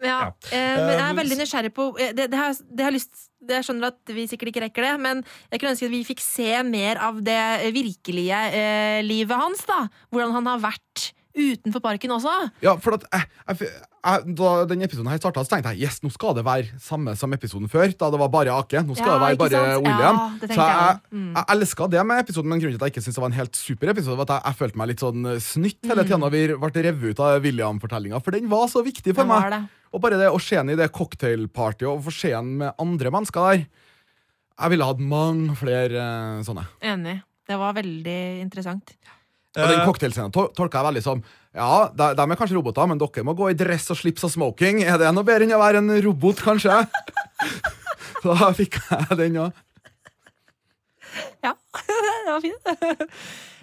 Ja, Ja. eh, men jeg er veldig nysgjerrig på det, det, har, det har jeg lyst Jeg skjønner at vi sikkert ikke rekker det, men jeg kunne ønske at vi fikk se mer av det virkelige eh, livet hans. da Hvordan han har vært utenfor parken også. Ja, for at jeg, jeg, jeg, Da den episoden her starta, tenkte jeg yes, nå skal det være samme som episoden før. Da det var bare Ake. Nå skal Ja, det være bare sant? William. Ja, så jeg. Mm. jeg elska det med episoden, men grunnen til at jeg ikke syntes det var en helt super episode, var at jeg, følte meg litt sånn eh, snytt hele Mm. tida når vi ble revet ut av William-fortellinga, for den var så viktig for meg. Og bare det å se ham i det cocktailpartyet og få se ham med andre mennesker der Jeg ville hatt mange flere eh, sånne. Enig. Det var veldig interessant. Og den eh, cocktailscenen to tolka jeg veldig som Ja, de, de er kanskje roboter, men dere må gå i dress og slips og smoking. Er det noe bedre enn å være en robot, kanskje? Så da fikk jeg den òg. Ja, det var fint.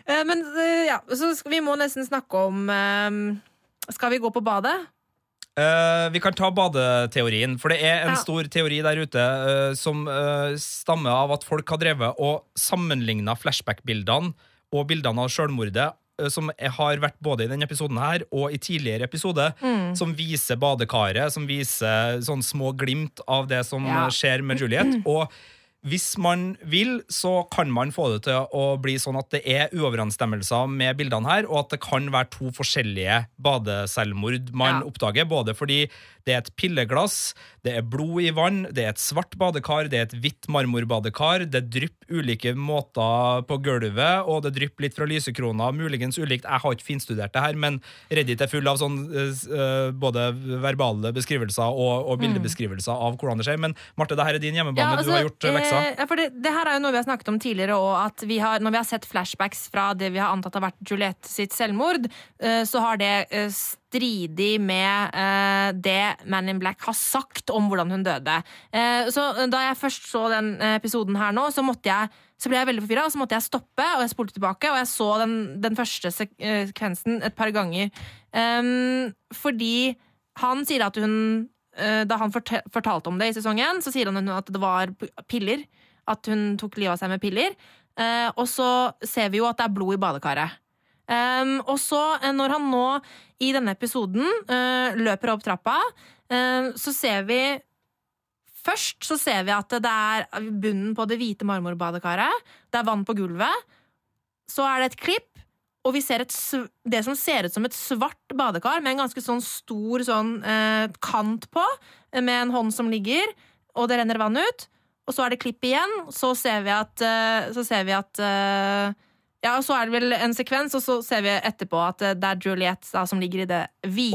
Eh, Men eh, ja, så skal, vi må nesten snakke om Skal vi gå på badet? Uh, vi kan ta badeteorien, for det er en Ja. stor teori der ute uh, som uh, stammer av at folk har drevet og sammenligna flashback-bildene og bildene av selvmordet, eh, som har vært både i denne episoden her og i tidligere episode, Mm. som viser badekaret, som viser sånn små glimt av det som Ja. skjer med Juliet. Og hvis man vil, så kan man få det til å bli sånn at det er uoverensstemmelser med bildene her, og at det kan være to forskjellige badeselvmord man Ja. oppdager, både fordi det er et pilleglass, det er blod i vann, det er et svart badekar, det er et hvitt marmorbadekar, det drypper ulike måter på gulvet, og det drypper litt fra lysekrona, muligens ulikt. Jeg har ikke finstudert det her, men Reddit er full av sånn uh, både verbale beskrivelser og, og bildebeskrivelser av hvordan det skjer. Men Marte, det her er din hjemmebane, du har gjort eh, leksa. Eh, ja, for det, det her er jo noe vi har snakket om tidligere, òg, at når vi har sett flashbacks fra det vi har antatt har vært Juliette sitt selvmord, eh, så har det eh, stridig med det Man in Black har sagt om hvordan hun døde. Så da jeg først så den episoden her nå, så jeg så ble jeg veldig forvirra, og så måtte jeg stoppe og jeg spolte tilbake. Og jeg så den, den første sekvensen et par ganger. Um, fordi han sier at hun Da han fortalte om det i sesongen, så sier han at det var piller. At hun tok livet av seg med piller. Eh, og så ser vi jo at det er blod i badekaret. Og så, eh, når han nå i denne episoden eh, løper opp trappa, eh, så ser vi Først så ser vi at det er bunnen på det hvite marmorbadekaret. Det er vann på gulvet. Så er det et klipp, og vi ser et, det som ser ut som et svart badekar med en ganske sånn stor sånn eh, kant på, eh, med en hånd som ligger, og det renner vann ut. Og så er det klipp igjen, så ser vi at, eh, så ser vi at eh, ja, og så er det vel en sekvens, og så ser vi etterpå at eh, det er Juliette da, som ligger i det hvite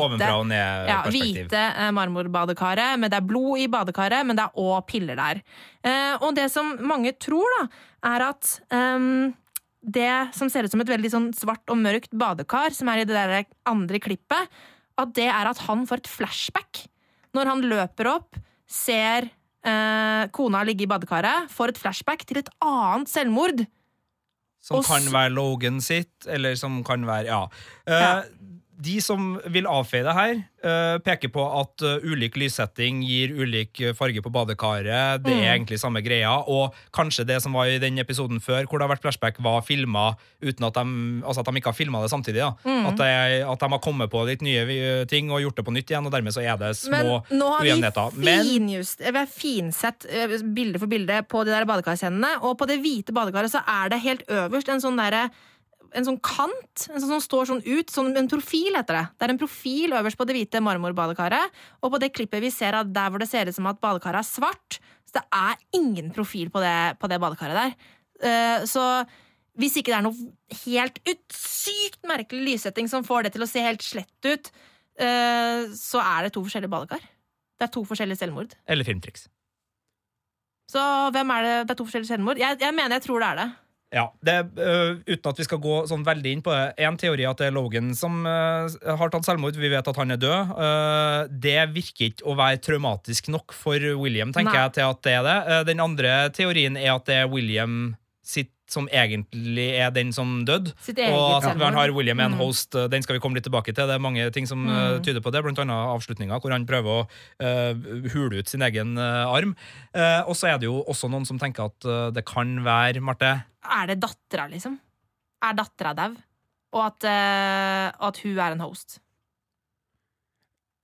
ja, hvite eh, marmorbadekaret, men det er blod i badekaret, men det er òg piller der. Eh, og det som mange tror, da, er at ehm, det som ser ut som et veldig sånn svart og mørkt badekar, som er i det der andre klippet, at det er at han får et flashback. Når han løper opp, ser eh, kona ligge i badekaret, får et flashback til et annet selvmord. Som Og kan være Logan sitt, eller som kan være Ja. Eh, Ja. De som vil avfeie det her, eh, peker på at eh, ulik lyssetting gir ulik eh, farge på badekaret. Det Mm. er egentlig samme greia. Og kanskje det som var i den episoden før, hvor det har vært flashback, var filma uten at de, altså at de ikke har filma det samtidig. Mm. At, de, at de har kommet på litt nye ting og gjort det på nytt igjen, og dermed så er det Men små nå har vi, finjust, vi har finsett bilde for bilde på de der badekarscenene, og på det hvite badekaret så er det helt øverst en sånn derre en sånn kant en sånn som står sånn ut. Sånn, en profil, heter det. Det er en profil øverst på det hvite marmorbadekaret. Og på det klippet vi ser at der hvor det ser ut som at badekaret er svart, så det er ingen profil på det, på det badekaret der. Uh, så hvis ikke det er noe helt ut, sykt merkelig lyssetting som får det til å se helt slett ut, uh, så er det to forskjellige badekar. Det er to forskjellige selvmord. Eller filmtriks. Så hvem er det? Det er to forskjellige selvmord? Jeg, jeg mener jeg tror det er det. Ja, det, uh, Uten at vi skal gå sånn veldig inn på det. En teori er at det er Logan som uh, har tatt selvmord. Vi vet at han er død. Uh, det virker ikke å være traumatisk nok for William, tenker Nei. jeg, til at det er det. Den andre teorien er at det er William sitt som egentlig er den som døde. Og at han har William en Mm. host, øh, den skal vi komme litt tilbake til. Det er mange ting som øh, Mm. tyder på det, blant annet avslutninga, hvor han prøver å uh, hule ut sin egen uh, arm. Uh, og så er det jo også noen som tenker at det kan være, Marte Er det dattera, liksom? Er dattera dau? Og at, eh, og at hun er en host?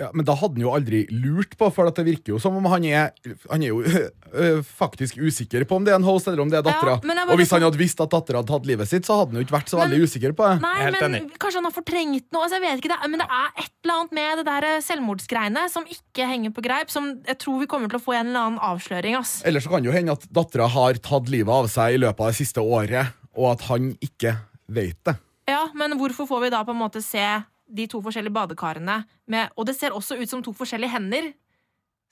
Ja, men da hadde han jo aldri lurt på, for at det virker jo som om han er Han er jo øh, faktisk usikker på om det er en host eller om det er dattera. Ja, og hvis han hadde visst at dattera hadde tatt livet sitt, så hadde han jo ikke vært så Men- veldig usikker på det. Nei, helt men enig. kanskje han har fortrengt noe. Altså, jeg vet ikke, det men det er et eller annet med det der selvmordsgreiene som ikke henger på greip. Som jeg tror vi kommer til å få en eller annen avsløring. Ass. Eller så kan det jo hende at dattera har tatt livet av seg i løpet av det siste året, og at han ikke vet det. Ja, Men hvorfor får vi da på en måte se de to forskjellige badekarene med Og det ser også ut som to forskjellige hender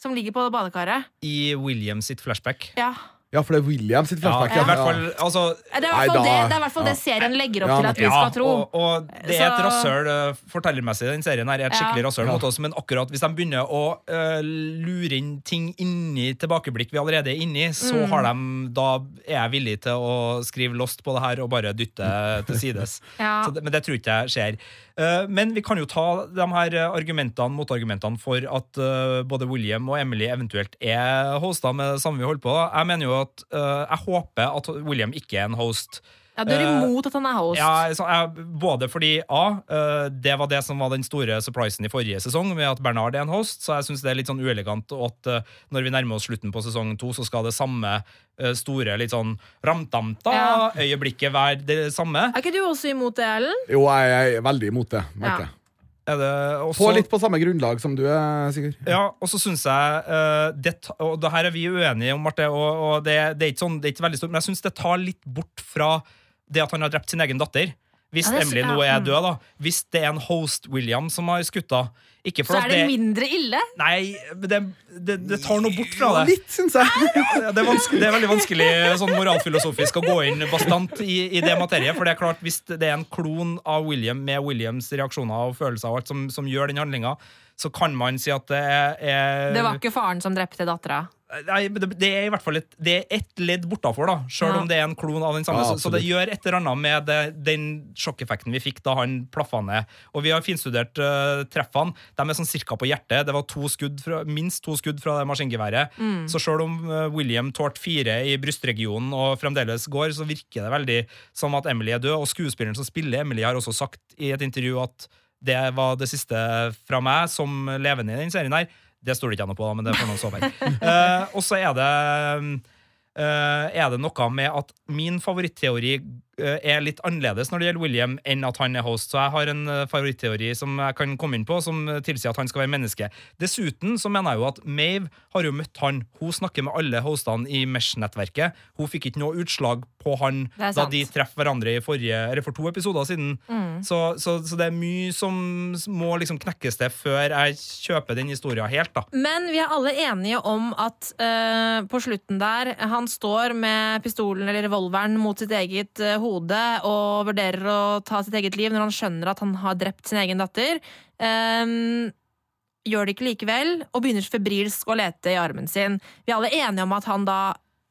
som ligger på badekaret. i William sitt flashback. Ja. Ja, for det er William sitt Ja, flashback. Ja, hvert fall, altså Det er i hvert fall det, det, er hvert fall det serien legger opp Ja, til at vi skal tro. Og, og det er et rasøl uh, fortellermessig, den serien her. er Et skikkelig rasshøl Ja. mot oss, Men akkurat hvis de begynner å uh, lure inn ting inni tilbakeblikk vi allerede er inni, så Mm. har de Da er jeg villig til å skrive Lost på det her og bare dytte til sides. Ja. Så det, men det tror ikke jeg skjer. Eh, men vi kan jo ta de her eh, argumentene, motargumentene for at eh, både William og Emily eventuelt er hoster med det samme vi holder på. Jeg mener jo at jeg håper at William ikke er en host. Ja, du er Eh, imot at han er host. Ja, så jeg, både fordi A, eh, det var det som var den store surprisen i forrige sesong, med at Bernard er en host, så jeg syns det er litt sånn uelegant at eh, når vi nærmer oss slutten på sesong to, så skal det samme store litt sånn ramtamta-øyeblikket være det samme. Er ikke du også imot det, Ellen? Jo, jeg er veldig imot det. merker Ja. jeg. Er det også, På litt på samme grunnlag som du er, Sigurd. Ja, og så syns jeg uh, det, Og det her er vi uenige om, Marte, og, og det, det, er ikke sånn, det er ikke veldig stort, men jeg syns det tar litt bort fra det at han har drept sin egen datter. Hvis Ja, er Emily nå er mm. død, da. Hvis det er en host William som har skutt henne. Så er det mindre ille. Nei, det, det, det tar noe bort fra det. Litt, syns jeg. Ja, Det er, det er veldig vanskelig sånn moralfilosofisk å gå inn bastant i, i det materiet. For det er klart, hvis det er en klon av William med Williams reaksjoner og følelser og alt som, som gjør den handlinga, så kan man si at det er, er Det var ikke faren som drepte dattera. Nei, det, er i hvert fall et, det er ett ledd bortafor, da, sjøl Ja. om det er en klon av den samme. Ja, så, det gjør et eller annet med det, den sjokkeffekten vi fikk da han plaffa ned. Og vi har finstudert uh, treffene. De er sånn cirka på hjertet. Det var to skudd fra, minst to skudd fra det maskingeværet. Så sjøl om uh, William tålte fire i brystregionen og fremdeles går, så virker det veldig som at Emily er død. Og skuespilleren som spiller Emily, har også sagt i et intervju at det var det siste fra meg som levende i den serien her. Det står det ikke ennå på, da, men det får noen sove. Eh, og så er det uh, er det noe med at min favoritteori er litt annerledes når det gjelder William, enn at han er host. Så jeg har en eh, favoritteori som jeg kan komme inn på, som eh, tilsier at han skal være menneske. Dessuten så mener jeg jo at Mave har jo møtt han. Hun snakker med alle hostene i Mesh-nettverket. Hun fikk ikke noe utslag på han da de treffer hverandre i forrige, eller for to episoder siden. Så, så, så det er mye som må liksom knekkes til før jeg kjøper den historien helt, da. Men vi er alle enige om at øh, på slutten der Han står med pistolen eller revolveren mot sitt eget eh, hode og vurderer å ta sitt eget liv når han skjønner at han har drept sin egen datter. Um, gjør det ikke likevel, og begynner febrilsk å lete i armen sin. Vi er alle enige om at han da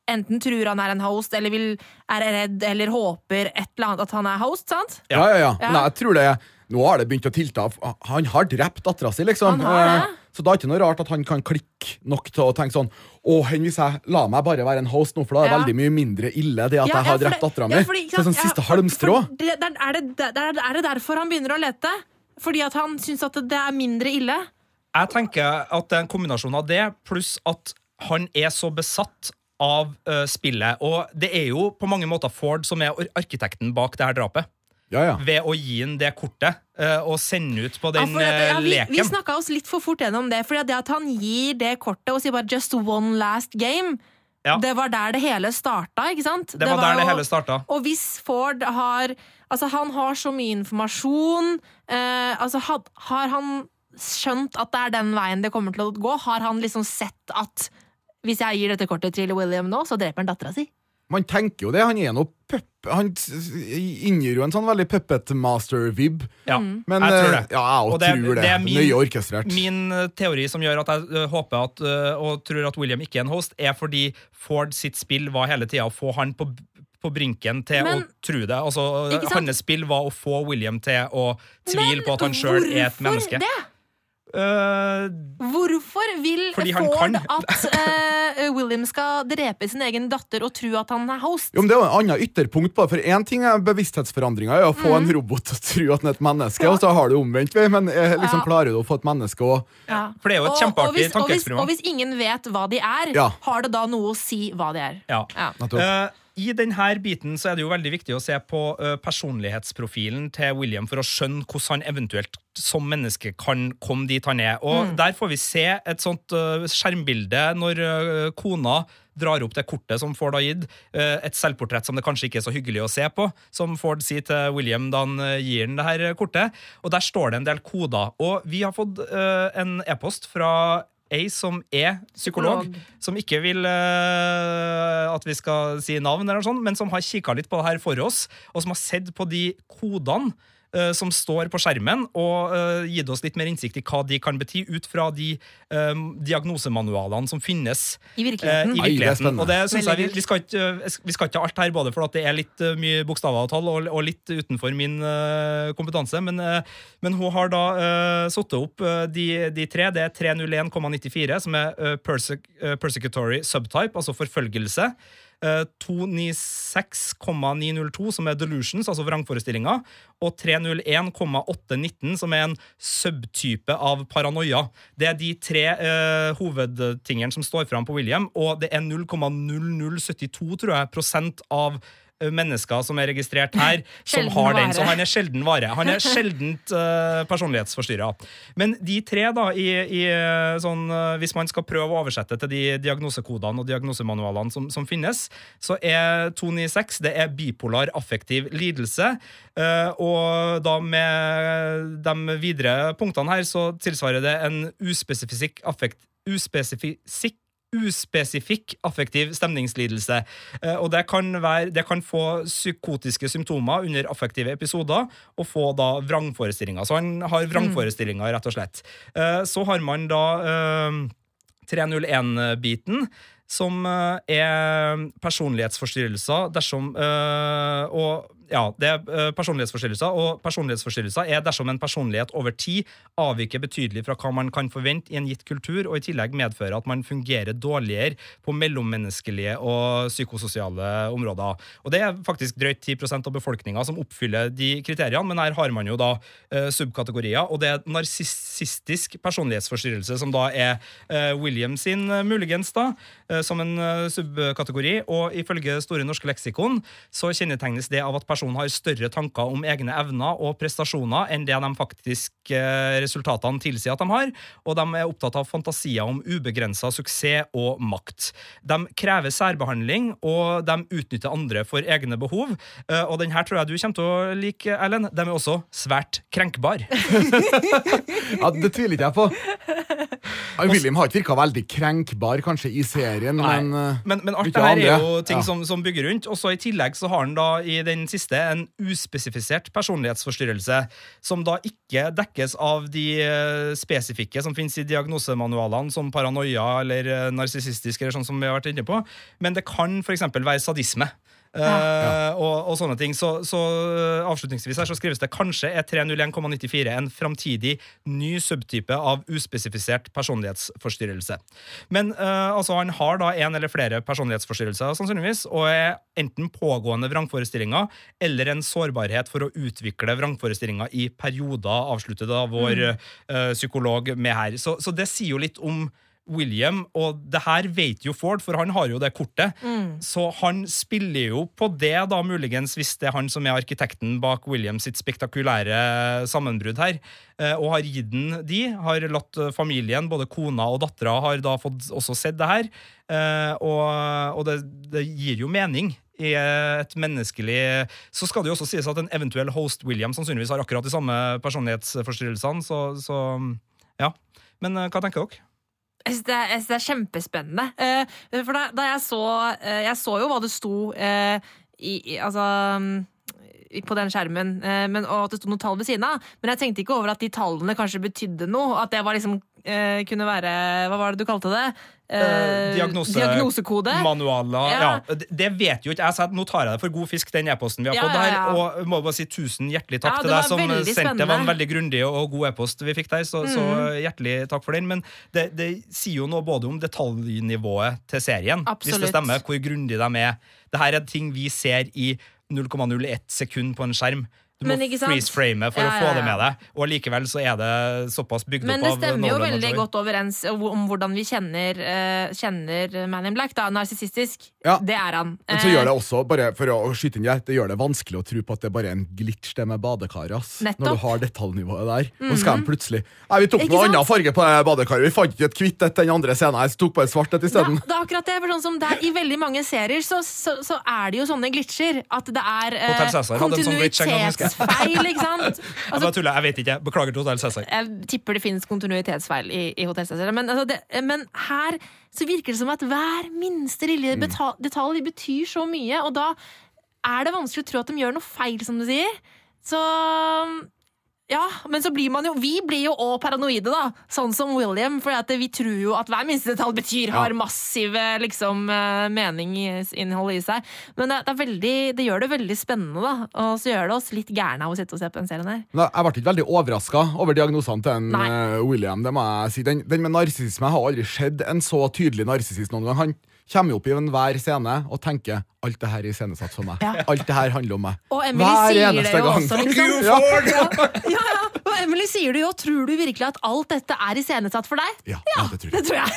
enten tror han er en host, eller vil, er redd eller håper et eller annet at han er host, sant? Ja, ja, ja. Ja. Nei, jeg tror det Nå har det begynt å tilta. Han har drept dattera si, liksom. Han har det. Så da er det ikke noe rart at han kan klikke nok til å tenke sånn Å, hen hvis jeg la meg bare være en host nå, for da er det Ja. veldig mye mindre ille det at Ja, jeg har drept det- dattera mi. er sånn siste ja, halmstrå. det- Er det, er, er det derfor han begynner å lete? Fordi at han syns at det er mindre ille? Jeg tenker at det er en kombinasjon av det, pluss at han er så besatt av uh, spillet. Og det er jo på mange måter Ford som er arkitekten bak det her drapet. Ja, ja. ved å gi ham det kortet eh, og sende ut på Ja, den for ja, eh, vi, vi snakka oss litt for fort gjennom det. For det at han gir det kortet og sier bare 'just one last game', Ja. det var der det hele starta, ikke sant? Det var der det hele starta. Og hvis Ford har Altså, han har så mye informasjon. Eh, altså, had, har han skjønt at det er den veien det kommer til å gå? Har han liksom sett at hvis jeg gir dette kortet til William nå, så dreper han dattera si? Man tenker jo det. Han er noe pupp... Han inngir jo en sånn veldig puppet master-vib. Ja, Mm. Men jeg tror eh, det. ja, jeg Og det- tror det. det er min- Nøye orkestrert. Min eh, teori som gjør at jeg eh, håper at, og tror at William ikke er en host, er fordi Ford sitt spill var hele tida å få han på, på brinken til Men- å tro det. Altså, Hans spill var å få William til å tvile på at han sjøl er et menneske. Det? Eh, Hvorfor vil Ford at uh, William skal drepe sin egen datter og tro at han er host? Jo, men Det er jo en annen ytterpunkt på det. For Én ting er bevissthetsforandringa, er å få Mm. en robot til å tro at han er et menneske, og så har du omvendt. vei, Men eh, liksom Ja. klarer du å få et menneske òg. Ja. For det er jo et Og- og kjempeartig hvis- og. Og hvis ingen vet hva de er, Ja. har det da noe å si hva de er? Ja. Ja. I denne biten så er det jo veldig viktig å se på personlighetsprofilen til William for å skjønne hvordan han eventuelt som menneske kan komme dit han er. Og Der får vi se et sånt skjermbilde når kona drar opp det kortet som Ford har gitt. et selvportrett som det kanskje ikke er så hyggelig å se på, som Ford sier til William da han gir ham det her kortet. Og Der står det en del koder. Og vi har fått en e-post fra ei som er psykolog, Psykolog. som ikke vil uh, at vi skal si navn, eller noe sånt, men som har kikka litt på det her for oss, og som har sett på de kodene eh, som står på skjermen, og uh, gitt oss litt mer innsikt i hva de kan bety, ut fra de um, diagnosemanualene som finnes I virkeligheten. i Ai, det virkeligheten. og det synes jeg vi, vi, skal ikke, vi skal ikke ha alt her, både for at det er litt mye bokstaver og tall, og, og litt utenfor min kompetanse, men, men hun har da uh, satt opp de, de tre. Det er 301,94, som er persec persecutory subtype, altså forfølgelse. Eh, 296,902, som er delusions, altså vrangforestillinger, og 301,819, som er en subtype av paranoia. Det er de tre eh, hovedtingene som står fram på William, og det er 0,0072, tror jeg, prosent av eh, mennesker som er registrert her, som Sjelden har den. vare. Så han er sjelden vare. Han er sjeldent uh, personlighetsforstyrra. Men de tre, da, i, i eh, sånn uh, Hvis man skal prøve å oversette til de diagnosekodene og diagnosemanualene som, som finnes, så er 296 det er bipolar affektiv lidelse. Uh, og da med de videre punktene her, så tilsvarer det en uspesifikk affekt... Uspesifikk uspesifikk affektiv stemningslidelse. Eh, Og det kan, være, det kan få psykotiske symptomer under affektive episoder, og få da vrangforestillinger. Så han har vrangforestillinger, rett og slett. Eh, Så har man da eh, 301-biten, som eh, er personlighetsforstyrrelser dersom Og ja, det er eh, personlighetsforstyrrelser, og personlighetsforstyrrelser er dersom en personlighet over tid avviker betydelig fra hva man kan forvente i en gitt kultur, og i tillegg medfører at man fungerer dårligere på mellommenneskelige og psykososiale områder. Og det er faktisk drøyt 10% av befolkninga som oppfyller de kriteriene, men her har man jo da eh, subkategorier, og det er narsissistisk personlighetsforstyrrelse, som da er eh, William sin, muligens, da, som en subkategori. Og ifølge Store norske leksikon så kjennetegnes det av at personen har større tanker om egne evner og prestasjoner enn det de faktisk eh, resultatene tilsier at de har, og de er opptatt av fantasier om ubegrensa suksess og makt. De krever særbehandling, og de utnytter andre for egne behov. Eh, Og den her tror jeg du kommer til å like, Ellen. De er også svært krenkbare. Ja, Det tviler ikke jeg på. William har ikke virka veldig krenkbar kanskje i serien, Nei, men eh, men, men alt det her er jo ting Ja. som, som bygger rundt. Og så I tillegg så har han da i den siste en uspesifisert personlighetsforstyrrelse, som da ikke dekkes av de eh, spesifikke som finnes i diagnosemanualene, som paranoia eller uh, narsissistisk, eller sånn som vi har vært inne på. Men det kan f.eks. være sadisme. Eh, og, og sånne ting. Så, så eh, avslutningsvis her så skrives det kanskje er 301,94 en framtidig ny subtype av uspesifisert personlighetsforstyrrelse. Men uh, altså han har da en eller flere personlighetsforstyrrelser, sannsynligvis, og er enten pågående vrangforestillinger eller en sårbarhet for å utvikle vrangforestillinger i perioder, avsluttet av vår eh, psykolog med her. Så, så det sier jo litt om William, og det her vet jo Ford, for han har jo det kortet. Så han spiller jo på det, da muligens, hvis det er han som er arkitekten bak Williams sitt spektakulære sammenbrudd her, eh, og har gitt den de. Har latt familien, både kona og dattera, har da fått også sett det her. Eh, Og, og det, det gir jo mening. I et menneskelig Så skal det jo også sies at en eventuell host William sannsynligvis har akkurat de samme personlighetsforstyrrelsene, så, så ja. Men eh, hva tenker dere? Jeg synes det, det er kjempespennende. Eh, for da, da jeg så eh, Jeg så jo hva det sto eh, i, i Altså mm, på den skjermen, men, og at det sto noen tall ved siden av. Men jeg tenkte ikke over at de tallene kanskje betydde noe. At det var liksom kunne være Hva var det du kalte det? Eh, diagnose- diagnosekode. Manualer ja. Ja. det- vet jo ikke jeg, så nå tar jeg det for god fisk, den e-posten vi har fått ja. Og må bare si tusen hjertelig takk til det deg som sendte. Det var en. Mm. veldig grundig og god e-post vi fikk der, så, så hjertelig takk for den. Men det, det sier jo noe både om detaljnivået til serien, hvis det stemmer, hvor grundig de er. Det her er ting vi ser i 0,01 sekund på en skjerm. Du må freeze-frame for Ja, å få ja, det med deg, og likevel så er det såpass bygd opp av Men det stemmer jo veldig godt overens om hvordan vi kjenner, uh, kjenner Man in Black. da, Narsissistisk. Ja. Det er han. Men så gjør det Eh, også, bare for å skyte inn det, det gjør det vanskelig å tro på at det bare er en glitch det med badekaret. ass. Nettopp. Når du har detaljnivået der. Nå skal de plutselig Nei, Vi tok noe annen farge på det badekaret. Vi fant ikke et hvitt et den andre scenen. Jeg tok bare svart et Ja, isteden. det er akkurat det. For sånn som det er, I veldig mange serier så, så, så er det jo sånne glitcher. At det er uh, Hotel Kontinuitetsfeil. ikke sant? Altså, jeg, tuller, jeg vet ikke. Beklager til Hotell Cæsar. jeg tipper det finnes kontinuitetsfeil i, i Hotell Cæsar. Men, altså men her så virker det som at hver minste lille Mm. detalj betyr så mye, og da er det vanskelig å tro at de gjør noe feil, som du sier. Så ja, men så blir man jo Vi blir jo òg paranoide, da. Sånn som William. For vi tror jo at hver minste detalj betyr har massive liksom, meningsinnhold i seg. Men det, det, veldig, det gjør det veldig spennende, da. Og så gjør det oss litt gærne av å sitte og se på den serien her. Jeg ble ikke veldig overraska over diagnosene til en, Nei. eh, William. Det må jeg si. Den, den med narsissisme har aldri sett en så tydelig narsissist noen gang. Han kommer jo opp i enhver scene og tenker alt det her er iscenesatt for meg. Ja. Alt det her handler om meg. Og Emily Hver sier det eneste jo gang. også, Fuck liksom. Ja, ja. Og Emily sier det jo. Tror du virkelig at alt dette er iscenesatt for deg? Ja, ja, det tror Det jeg. tror jeg.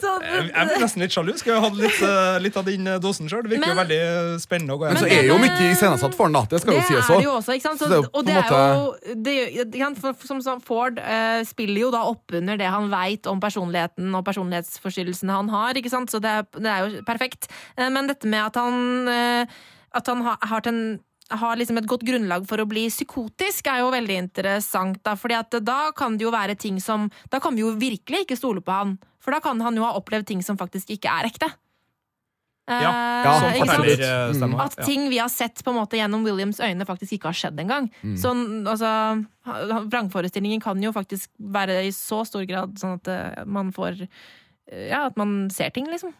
så, Jeg jeg blir nesten litt sjalu. Ha hatt litt, eh, litt av din eh, dosen sjøl? Det virker jo veldig spennende å gå Men så er jo det- mye iscenesatt for han, da. Det skal det jo sies det òg. jo også, ikke sant? Så, Så det og det er jo det? Som, som Ford uh, spiller jo da oppunder det han veit om personligheten og personlighetsforstyrrelsene han har, ikke sant? Så det er, det er jo perfekt. Uh, men dette med at han, uh, at han har, har, ten, har liksom et godt grunnlag for å bli psykotisk, er jo veldig interessant. Da, fordi at da kan det jo være ting som Da kan vi jo virkelig ikke stole på han. For da kan han jo ha opplevd ting som faktisk ikke er ekte. Ja, Ja, Som ikke sant? fortellerstemma. At ting vi har sett på en måte gjennom Williams øyne, faktisk ikke har skjedd engang. Sånn, altså, vrangforestillingen kan jo faktisk være i så stor grad sånn at eh, man får eh, Ja, at man ser ting, liksom.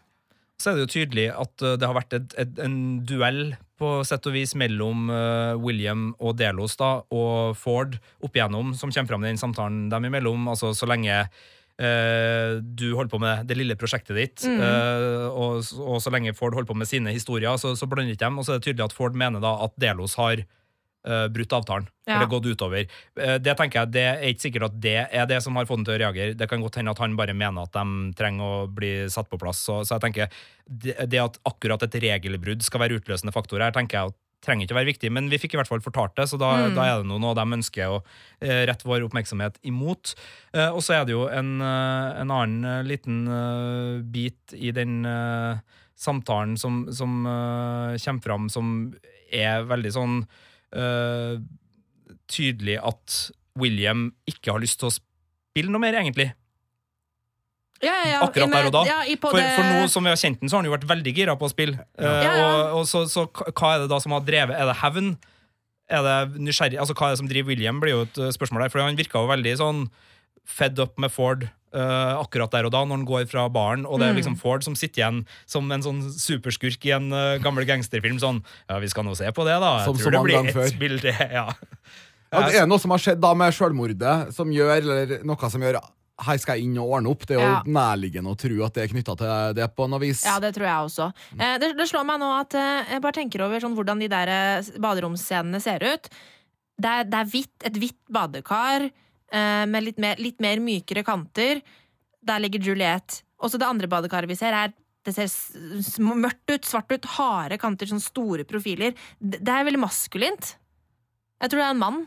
Så er det jo tydelig at eh, det har vært et, et, en duell på sett og vis mellom eh, William og Delos da, og Ford opp igjennom, som kommer fram i den samtalen dem imellom. Altså så lenge Uh, du holder på med det lille prosjektet ditt, Mm. uh, og, og så lenge Ford holder på med sine historier, så, så blander ikke dem. Og så er det tydelig at Ford mener da at Delos har eh, brutt avtalen. Ja. Eller gått utover. Uh, det tenker jeg, det er ikke sikkert at det er det som har fått den til å reagere. Det kan godt hende at han bare mener at de trenger å bli satt på plass. Så, så jeg tenker, det, det at akkurat et regelbrudd skal være utløsende faktor her, tenker jeg at trenger ikke å være viktig, men vi fikk i hvert fall fortalt det, så da, Mm. da er det noe de ønsker å eh, rette vår oppmerksomhet imot. Eh, og så er det jo en, eh, en annen liten uh, bit i den uh, samtalen som, som uh, kommer fram, som er veldig sånn eh, tydelig at William ikke har lyst til å spille noe mer, egentlig. Ja, ja, ja. Akkurat der og da. Ja, For, det- for nå som vi har kjent den, så har han jo vært veldig gira på å spille. Uh, Ja, ja. Og, og så, så hva er det da som har drevet? Er det hevn? Er det nysgjerrig? Altså, hva er det som driver William, blir jo et eh, spørsmål der. For han virka jo veldig sånn fed up med Ford eh, akkurat der og da, når han går fra baren, og det er Mm. liksom Ford som sitter igjen som en sånn superskurk i en uh, gammel gangsterfilm. Sånn Ja, vi skal nå se på det, da. Jeg Som så tror det blir et ett før. bilde. Ja. Ja, det er noe som har skjedd da med selvmordet, som gjør, eller noe som gjør her skal jeg inn og ordne opp. Det er jo Ja. nærliggende å tro at det er knytta til det på noe vis. Ja, det tror jeg også. Eh, det, det slår meg nå at eh, jeg bare tenker over sånn, hvordan de der eh, baderomsscenene ser ut. Det er, det er hvitt, et hvitt badekar. Eh, med litt mer, litt mer mykere kanter. Der ligger Juliet. Også det andre badekaret vi ser, er det ser mørkt ut, svart ut, harde kanter, sånne store profiler. Det er veldig maskulint. Jeg tror det er en mann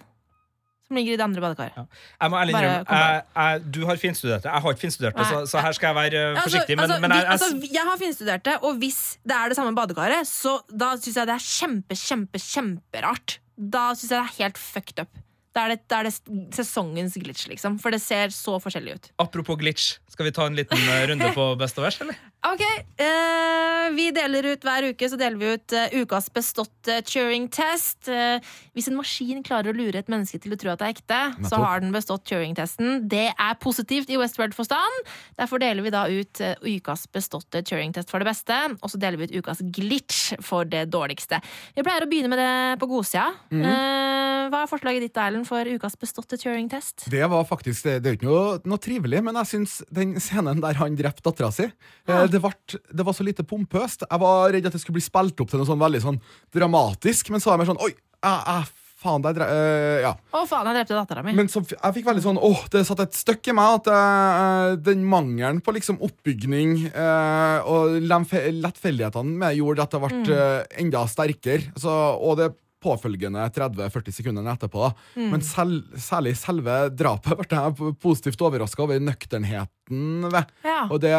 som ligger i det andre badekaret. Jeg må ærlig innrømme, du har finstudert det. Jeg har ikke finstudert det, så, så her skal jeg være eh, Altså, forsiktig. Men, altså, men jeg, jeg, altså, jeg har finstudert det, og hvis det er det samme badekaret, så da syns jeg det er kjempe, kjempe, kjemperart. Da syns jeg det er helt fucked up. Da er, det, da er det sesongens glitch, liksom. For det ser så forskjellig ut. apropos glitch, skal vi ta en liten eh, runde på best og verst, eller? Ok, uh, Vi deler ut hver uke så deler vi ut uh, ukas beståtte Turing-test. Uh, hvis en maskin klarer å lure et menneske til å tro at det er ekte, så har den bestått Turing-testen. Det er positivt i Westworld-forstand. Derfor deler vi da ut ukas beståtte Turing-test for det beste, og så deler vi ut ukas glitch for det dårligste. Vi pleier å begynne med det på godsida. Mhm. Hva er forslaget ditt, Erlend, for ukas beståtte Turing-test? Det var faktisk, det, det er jo ikke noe, noe trivelig, men jeg syns den scenen der han drepte dattera si, eh, det, vart- det var så lite pompøst. Jeg var redd at det skulle bli spilt opp til noe sånn veldig sånn dramatisk, men så var jeg mer sånn Oi, Jeg, jeg faen, der eh, ja. Å, faen, jeg drepte dattera mi. Men så, jeg fikk veldig sånn Åh, det satt et støkk i meg at øh, den mangelen på liksom oppbygning øh, og lettfeldighetene med gjorde at det ble eh, enda sterkere. Så, og det påfølgende 30-40 sekundene etterpå. da. Men sel, særlig selve drapet ble jeg positivt overraska over nøkternheten ved. Ja, Og det,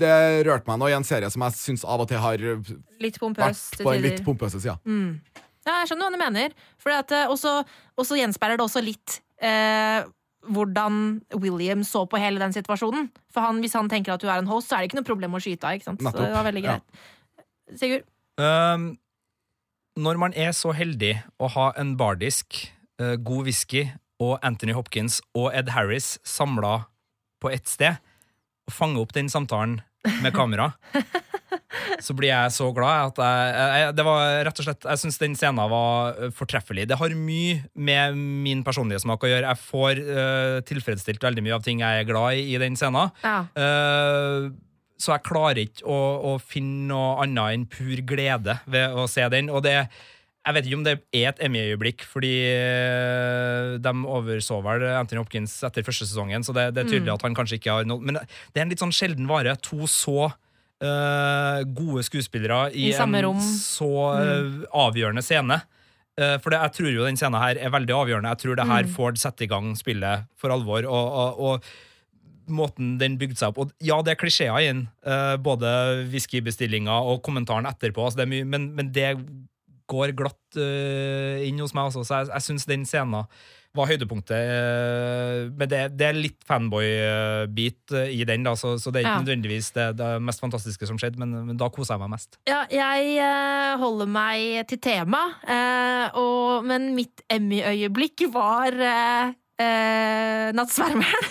det rørte meg nå i en serie som jeg syns av og til har litt pompøs vært på en litt pompøse sida. Mm. Ja, jeg skjønner hva du mener. Og så eh, også, også gjenspeiler det også litt eh, hvordan William så på hele den situasjonen. For han, hvis han tenker at du er en host, så er det ikke noe problem å skyte av. ikke sant? Så det var veldig Ja. Sigurd? Um, når man er så heldig å ha en bardisk, eh, god whisky og Anthony Hopkins og Ed Harris samla på ett sted, og fange opp den samtalen med kamera, så blir jeg så glad at jeg, jeg Det var rett og slett Jeg syns den scenen var eh, fortreffelig. Det har mye med min personlige smak å gjøre. Jeg får uh, tilfredsstilt veldig mye av ting jeg er glad i i den scenen. Ja. Eh, så jeg klarer ikke å, å finne noe annet enn pur glede ved å se den. Og det, jeg vet ikke om det er et Emmy-øyeblikk, fordi eh, de overså vel Anthony Hopkins etter første sesongen, så det, det er tydelig at han kanskje ikke har noe Men det er en litt sånn sjelden vare. To så uh, gode skuespillere i, I en så eh, avgjørende scene. For det, jeg tror jo den scenen her er veldig avgjørende. Jeg tror det her får setter i gang spillet for alvor. og, og, og måten den bygde seg opp. Og ja, det er klisjeer i den, eh, både whiskybestillinga og kommentaren etterpå, altså det mye, men, men det går glatt eh, inn hos meg, altså. Så jeg, jeg syns den scenen var høydepunktet. eh, men det, det er litt fanboy-bit eh, i den, da, så, så det er ikke Ja. nødvendigvis det, det mest fantastiske som skjedde, men, men da koser jeg meg mest. Ja, jeg holder meg til tema, og, men mitt Emmy-øyeblikk var eh, Nattsvermeren.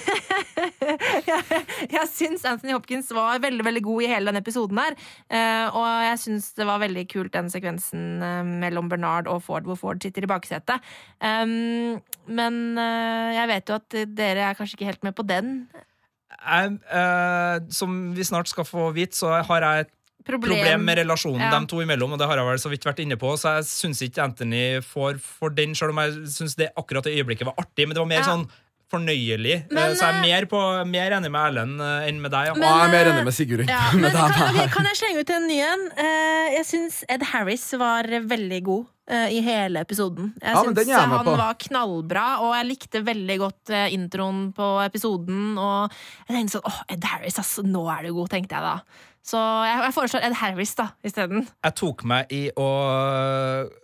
jeg jeg syns Anthony Hopkins var veldig veldig god i hele den episoden her. eh, og jeg syns det var veldig kult den sekvensen eh, mellom Bernard og Ford, hvor Ford sitter i baksetet. Um, men eh, jeg vet jo at dere er kanskje ikke helt med på den. Jeg, eh, som vi snart skal få vite, så har jeg et Problem, problem med relasjonen Ja. dem to imellom, og det har jeg vel så vidt vært inne på, så jeg syns ikke Anthony får for den, selv om jeg syns det akkurat det øyeblikket var artig, men det var mer Ja. sånn fornøyelig. Men, Eh, så jeg er eh, mer, på, mer enig med Erlend eh, enn med deg. Ja. Men, Og jeg er mer enig med Sigurd Ja, med men kan, kan jeg slenge ut en ny en? Eh, jeg syns Ed Harris var veldig god i hele episoden. Jeg Ja, syns han på. var knallbra, og jeg likte veldig godt introen på episoden. Og jeg tenkte sånn åh, Ed Harris, ass, nå er du god, tenkte jeg da. Så jeg, jeg foreslår Ed Harris da, isteden. Jeg tok meg i å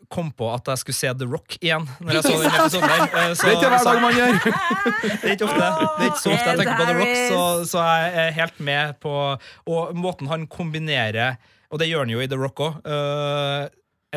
komme på at jeg skulle se The Rock igjen. Når jeg så den episoden der. Eh, så- Det er ikke hver dag man gjør. Det er ikke ofte Det er ikke så ofte jeg tenker på The Rock, så, så jeg er helt med på Og måten han kombinerer Og det gjør han jo i The Rock òg.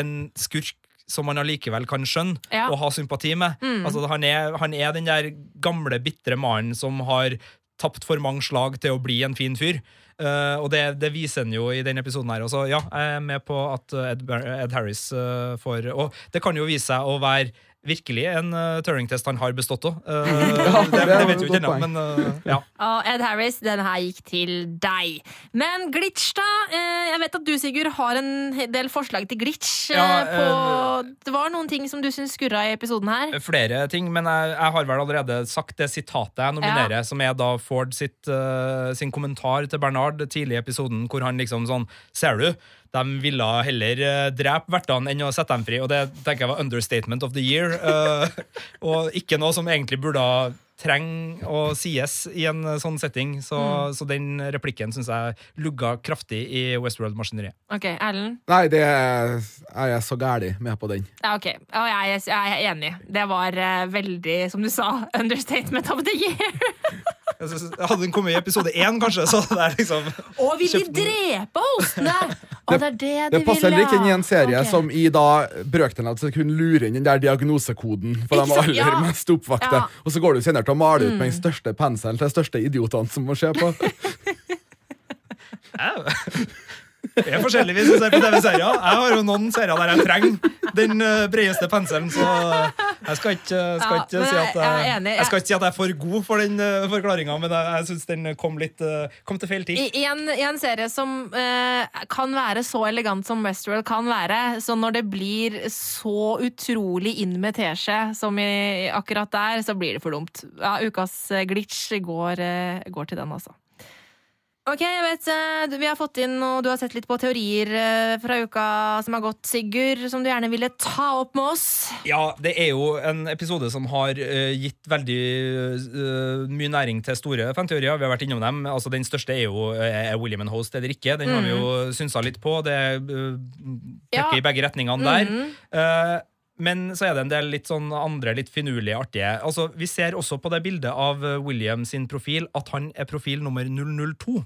en skurk som man allikevel kan skjønne Ja. og ha sympati med. Mm. Altså, han, er, han er den der gamle, bitre mannen som har tapt for mange slag til å bli en fin fyr. Eh, og det, det viser han jo i denne episoden her. også. ja, jeg er med på at Ed, Ed Harris uh, får Og det kan jo vise seg å være virkelig en uh, Turing-test han har bestått òg. Uh, Ja, det, det det et vet vi godt ikke ennå, men uh, ja. Og Ed Harris, den her gikk til deg. Men glitch, da? Uh, Jeg vet at du, Sigurd, har en del forslag til glitch. eh, Ja, på, det var noen ting som du syns skurra i episoden her. Flere ting, men jeg, jeg har vel allerede sagt det sitatet jeg nominerer, som er da Ford sitt, uh, sin kommentar til Bernard tidlig i episoden, hvor han liksom sånn Ser du? De ville heller uh, drepe vertene enn å sette dem fri, og det tenker jeg var understatement of the year. uh, og ikke noe som egentlig burde trenge å sies i en uh, sånn setting. Så, så den replikken syns jeg lugga kraftig i Westworld-maskineriet. Ok, Erlend? Nei, det er, jeg så gæli med på den. Ja, ok. Og jeg, er- jeg er enig. Det var eh, veldig, som du sa, understatement of the year. Jeg Hadde den kommet i episode én, kanskje, så hadde jeg liksom Å, vil de drepe hostene? Og det er det de Det vil, passer heller ikke inn i en serie okay. som i da brøkdelen det kunne lure inn den der diagnosekoden for de aller Ja. mest oppvakte. Ja. Mm. Og så går du senere til å male ut med den største penselen til de største idiotene som må se på. Det er forskjellig hvis du ser på TV-serier. Jeg har jo noen serier der jeg trenger den eh, bredeste penselen, så jeg skal ikke, skal Ja, ikke si at jeg jeg, jeg skal ikke si at jeg er for god for den forklaringa, men jeg, jeg syns den kom litt eh, Kom til feil tid. I, i, en, I en serie som uh, kan være så elegant som Westworld kan være, så når det blir så utrolig inn med teskje som i, akkurat der, så blir det for dumt. Ja, ukas eh, glitch går, uh, går til den, altså. Ok, jeg vet, eh, Vi har fått inn, og du har sett litt på teorier eh, fra uka som har gått, Sigurd, som du gjerne ville ta opp med oss. Ja, det er jo en episode som har eh, gitt veldig mye næring til store fanteorier. Vi har vært innom dem. Altså, den største er jo er William and Host eller ikke. Den har vi jo synsa litt på. Det peker Ja. i begge retningene der. Mm Eh, men så er det en del litt sånn andre litt finurlige, artige Altså, Vi ser også på det bildet av William sin profil at han er profil nummer 002.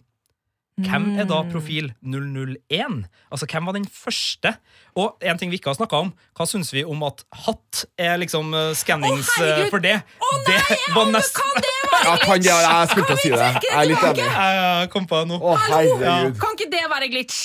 Hvem er da profil 001? Altså, hvem var den første? Og en ting vi ikke har snakka om, hva syns vi om at hatt er liksom uh, skannings Å, eh, for det? Å nei! det var. Kan det være Ja, kan det, jeg skulle til å si det. Jeg er litt enig. Jeg kom på det nå. Å, herregud. Kan ikke det være glitch?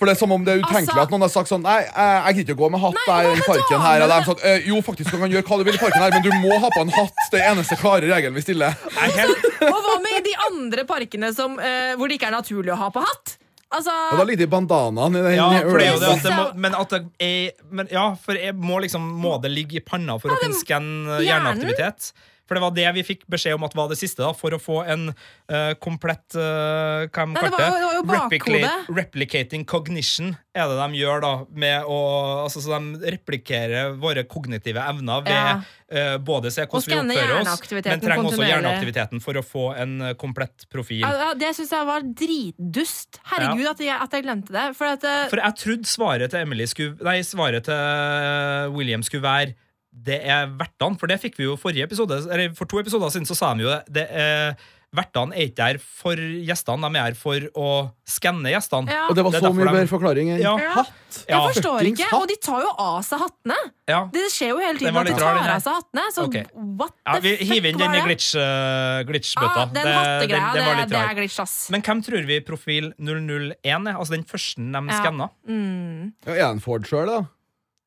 For det er som om det er utenkelig Altså- at noen har sagt sånn Nei, jeg jeg gidder ikke å gå med hatt Nei, der i parken her. Og de sagt «Eh, jo, faktisk, du kan gjøre hva du vil i parken her, men du må ha på en hatt. Det er eneste klare regelen vi stiller. Jeg er. Og hva med de andre parkene som, uh, hvor det ikke er naturlig å ha på hatt? Altså, Og da ligger de bandanaen i den Ja, for det er det det må, men at er men Ja, for jeg må liksom Må det ligge i panna for å kunne skanne hjernen. hjerneaktivitet? For det var det vi fikk beskjed om at var det siste, da, for å få en uh, komplett uh, Hva Nei, det var kalte det var jo. Replicating cognition er det de gjør, da. Med å, altså, så de replikerer våre kognitive evner ved Ja. uh, både se hvordan vi oppfører oss, men trenger også hjerneaktiviteten for å få en eh, komplett profil. ja, ja, det syns jeg var dritdust. Herregud, at, jeg, at jeg glemte det. For at, eh, For jeg trodde svaret til Emily skulle Nei, svaret til William skulle være det er vertene, for det fikk vi jo forrige episode. Eller for to episoder siden så sa de jo det. det er, vertene er ikke der for gjestene, de er her for å skanne gjestene. ja. Og det var så det mye de- bedre forklaring enn Ja. hatt. Ja, jeg forstår ikke. Og de tar jo av seg hattene. ja. Det skjer jo hele tiden at de tar av seg hattene. Så okay. what ja the vi fuck hiver inn den var i glitch, uh, glitch-bøtta. Ah, den Det- hattegreia, det, litt det er glitch, ass. Men hvem tror vi profil 001 er? Altså den første de Ja. skanna? Mm. Ja, er han Ford sjøl, da?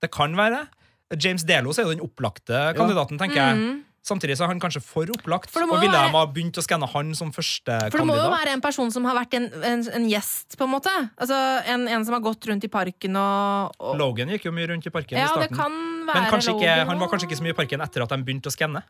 Det kan være. James Delos er jo den opplagte kandidaten, tenker jeg. Mm. Samtidig så er han kanskje for opplagt. For Og ville være- de ha begynt å skanne han som første For det må jo være en person som har vært en, en, en gjest, på en måte. Altså en, en som har gått rundt i parken og, og Logan gikk jo mye rundt i parken Ja, i det starten. kan være Men ikke, han var kanskje ikke så mye i parken etter at de begynte å skanne.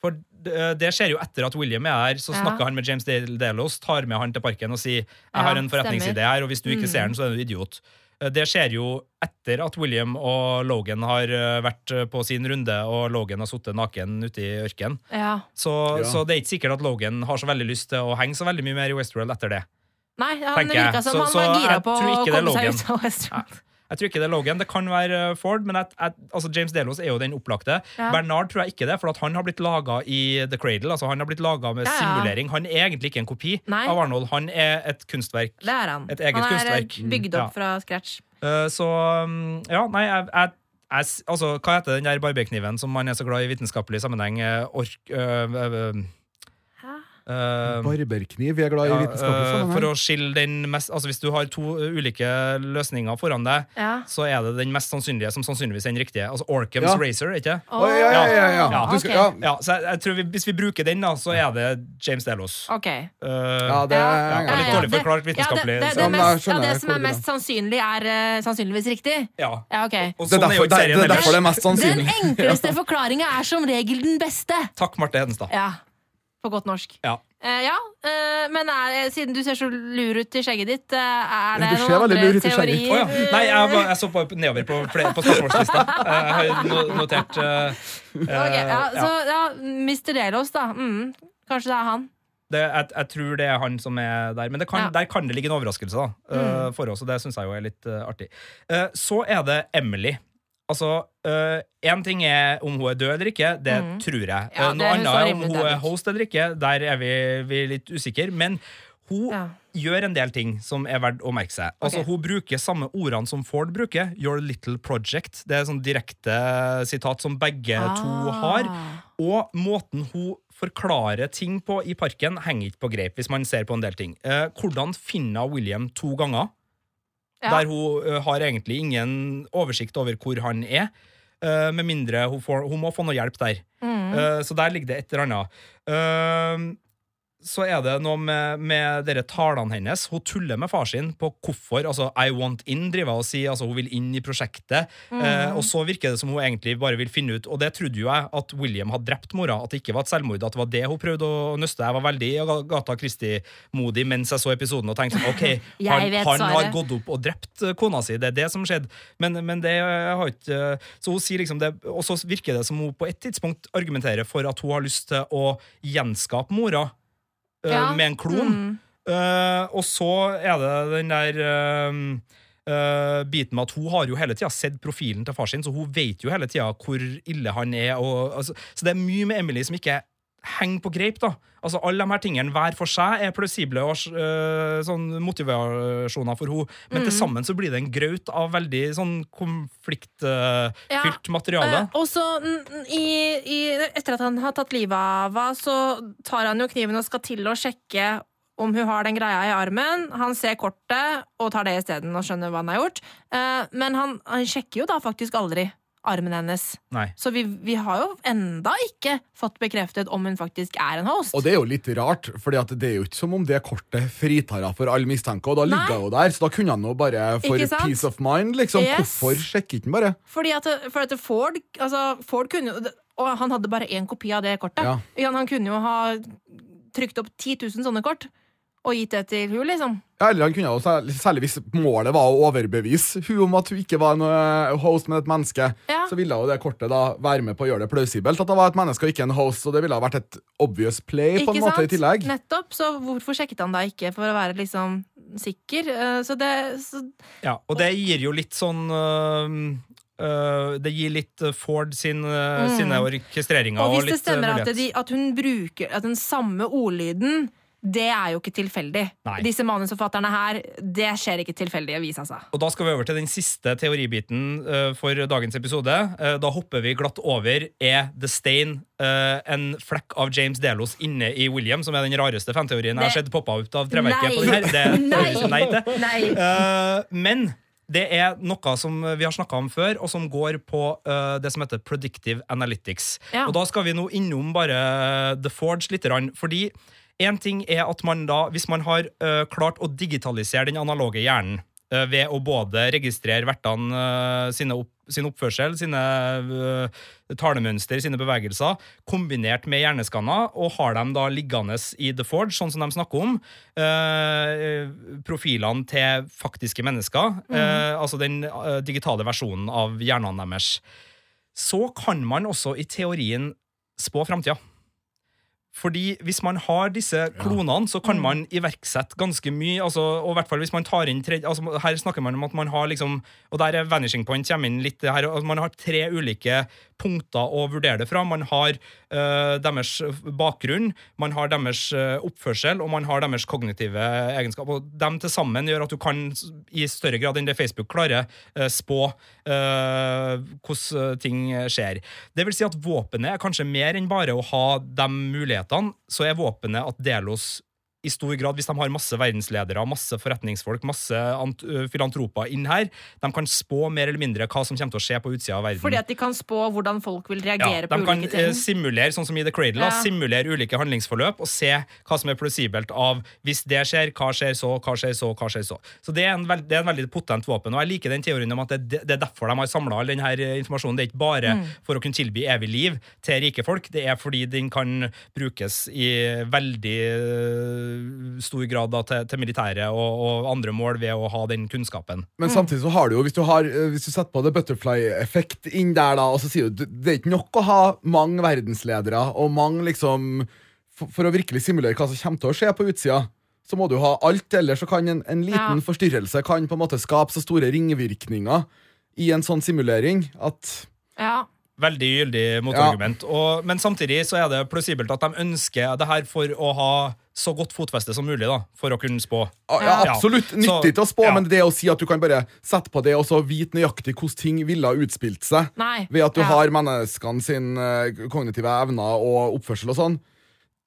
For det, det skjer jo etter at William er her, så Ja. snakker han med James Delos, tar med han til parken og sier Jeg har en forretningside her, og hvis du ikke Mm. ser den, så er du idiot. Eh, Det skjer jo etter at William og Logan har eh, vært eh, på sin runde, og Logan har sittet naken ute i ørkenen. Ja. Så, Ja. så det er ikke sikkert at Logan har så veldig lyst til å henge så veldig mye mer i Westworld etter det. Nei, han virka som Så- han var gira på å ikke det komme seg ut av Westworld. Jeg tror ikke det er Logan. Det kan være eh, Ford, men jeg, jeg, altså James Delos er jo den opplagte. Ja. Bernard tror jeg ikke det, for at han har blitt laga i The Cradle. Altså Han har blitt laga med simulering. Han er egentlig ikke en kopi Nei. av Arnold. Han er et kunstverk. Det er han. Et eget han er eh, kunstverk. bygd opp opp fra scratch. Uh, så um, ja, nei, jeg, jeg, Altså, hva heter den der barberkniven som man er så glad i vitenskapelig sammenheng? Ork... øh, øh, eh, Barberkniv. Vi er glad i ja, vitenskapelig uh, for å skille den mest Altså Hvis du har to eh, ulike løsninger foran deg, Ja. så er det den mest sannsynlige som sannsynligvis er den riktige. Altså Orcams Ja. Racer, ikke oh, ja, ja, ja, ja. Ja, skal, ja. Ja, så jeg, jeg tror vi, Hvis vi bruker den, da, så er det James Delos. Okay. Uh, ja, det Ja, er ja, litt dårlig det- forklart vitenskapelig, Ja, det, det, så- det, mest, ja, det som er mest sannsynlig, er uh, sannsynligvis riktig? ja. Ja, ok. Og Det er sånn er jo ikke det, serien det, er ellers. derfor det er mest Den enkleste forklaringa er som regel den beste. Takk, Marte Hedenstad. Ja, på godt norsk. Ja. Eh, ja, eh, men er, siden du ser så lur ut i skjegget ditt, eh, er det noen andre lur ut i skjegget. teorier? Oh, ja. Nei, jeg, var- jeg så bare nedover på, på spørsmålslista. Jeg har notert uh, Ok, ja, eh, så ja, Mr. Delos, da. Mm, kanskje det er han. det, jeg, jeg tror det er han som er der. Men det kan, Ja. der kan det ligge en overraskelse da, eh, for oss, og det syns jeg jo er litt uh, artig. Uh, så er det Emily. Altså, Én ting er om hun er død eller ikke, det Mm. tror jeg. Ja, Eh, Noe annet er om hun er host eller ikke. Der er vi, vi er litt usikre. Men hun Ja. gjør en del ting som er verdt å merke seg. Altså, okay. Hun bruker samme ordene som Ford bruker. Your little project. Det er sånn direkte sitat som begge to har. Ah. Og måten hun forklarer ting på i parken, henger ikke på greip, hvis man ser på en del ting. Eh, hvordan finner William to ganger, Ja. der hun uh, har egentlig ingen oversikt over hvor han er, Uh, med mindre hun, får, hun må få noe hjelp der. Mm. Uh, så der ligger det et eller annet. Eh, så er det noe med, med dere talene hennes. Hun tuller med far sin på hvorfor. altså I want in, driver hun og sier. altså Hun vil inn i prosjektet. Eh, og så virker det som hun egentlig bare vil finne ut, og det trodde jo jeg, at William hadde drept mora. At det ikke var et selvmord, at det var det hun prøvde å nøste. Jeg var veldig Agatha Christie-modig mens jeg så episoden og tenkte sånn, OK, han, han har gått opp og drept eh, kona si. Det er det som skjedde. Men, men det har ikke Så hun sier liksom det, og så virker det som hun på et tidspunkt argumenterer for at hun har lyst til å gjenskape mora eh, Ja. med en klon. Mm. Uh, og så er det den der uh, Uh, biten med at hun har jo hele tida sett profilen til far sin, så hun vet jo hele tida hvor ille han er. Og, altså, så det er mye med Emily som ikke henger på greip. da Altså Alle de her tingene hver for seg er plausible og uh, sånn motivasjoner for henne, men Mm. til sammen så blir det en graut av veldig sånn konfliktfylt Ja. materiale. Uh, og så, i, i, etter at han har tatt livet av henne, så tar han jo kniven og skal til å sjekke om hun har den greia i armen. Han ser kortet og tar det isteden og skjønner hva han har gjort. Uh, men han, han sjekker jo da faktisk aldri armen hennes. Nei. Så vi, vi har jo enda ikke fått bekreftet om hun faktisk er en host. Og det er jo litt rart, for det er jo ikke som om det kortet fritar henne for all mistanke. Og da ligger hun jo der, så da kunne han jo bare for peace of mind, liksom. Yes. Hvorfor sjekker ikke han bare? Fordi at, for at Ford, altså Ford kunne jo Og han hadde bare én kopi av det kortet. Ja. Ja, Han kunne jo ha trykt opp 10 000 sånne kort og gitt det til hun, liksom. Ja, eller han kunne jo, særlig, hvis målet var å overbevise hun om at hun ikke var en host, men et menneske, Ja. så ville jo det kortet da være med på å gjøre det plausibelt at det var et menneske og ikke en host, og det ville ha vært et obvious play på en måte i tillegg. Nettopp. Så hvorfor sjekket han da ikke for å være liksom sikker? Eh, Så det så, Ja, og det gir jo litt sånn øh, Uh, Det gir litt Ford sin, Mm. sine orkestreringer. Og hvis det litt, øh, stemmer at, de, at hun bruker at den samme ordlyden det er jo ikke tilfeldig. Nei. Disse manusforfatterne her, det skjer ikke tilfeldigvis, altså. Og da skal vi over til den siste teoribiten uh, for dagens episode. Uh, da hopper vi glatt over Er The Stain uh, en flekk av James Delos inne i William, som er den rareste fanteorien jeg har sett poppa ut av treverket på den her. Det Nei. nei til. Nei. Men det er noe som vi har snakka om før, og som går på uh, det som heter predictive analytics. Ja. Og da skal vi nå innom bare The Forge litt. Fordi én ting er at man da, hvis man har uh, klart å digitalisere den analoge hjernen uh, ved å både registrere vertene uh, sine opp, sin oppførsel, sine talemønster, sine bevegelser, kombinert med hjerneskanner, og har dem da liggende i The Forge, sånn som de snakker om. profilene til faktiske mennesker, mm. altså den digitale versjonen av hjernene deres. Så kan man også i teorien spå framtida. Fordi hvis man har disse klonene, så kan man iverksette ganske mye. Altså, og i hvert fall hvis man tar inn tre, altså, Her snakker man om at man har liksom Og der er vanishing point kommer inn litt. Her, altså, man har tre ulike punkter å vurdere det fra. Man har deres bakgrunn, man har deres eh, oppførsel, og man har deres kognitive egenskaper. Og dem til sammen gjør at du kan i større grad enn det Facebook klarer, eh, spå eh, hvordan ting skjer. Det vil si at våpenet er kanskje mer enn bare å ha de mulighetene. Så er våpenet at Delos i stor grad, hvis de har masse verdensledere, masse forretningsfolk, masse ant filantroper inn her, de kan spå mer eller mindre hva som kommer til å skje på utsida av verden. Fordi at de kan spå hvordan folk vil reagere ja, på ulike ting? De kan simulere, sånn som i The Cradle, Ja. simulere ulike handlingsforløp og se hva som er plausibelt av hvis det skjer, hva skjer så, hva skjer så, hva skjer så. Så det er en, veld, det er en veldig potent våpen, og jeg liker den teorien om at det, det er derfor de har samla all denne informasjonen. Det er ikke bare Mm. for å kunne tilby evig liv til rike folk, det er fordi den kan brukes i veldig stor grad da, til, til militære og, og andre mål ved å ha den kunnskapen. Men samtidig så har du jo, hvis du, har, eh, hvis du setter på det butterfly-effekt inn der, da, og så sier du det er ikke nok å ha mange verdensledere og mange liksom For, for å virkelig simulere hva som kommer til å skje på utsida, så må du ha alt, ellers så kan en, en liten Ja. forstyrrelse kan på en måte skape så store ringvirkninger i en sånn simulering at Ja. Veldig gyldig motargument. Og, men samtidig så er det plausibelt at de ønsker det her for å ha så godt fotfeste som mulig, da, for å kunne spå. Ja, absolutt. Ja. Nyttig til å spå, ja. men det å si at du kan bare sette på det og så vite nøyaktig hvordan ting ville ha utspilt seg, Nei. ved at du Ja. har menneskene sin eh, kognitive evner og oppførsel og sånn,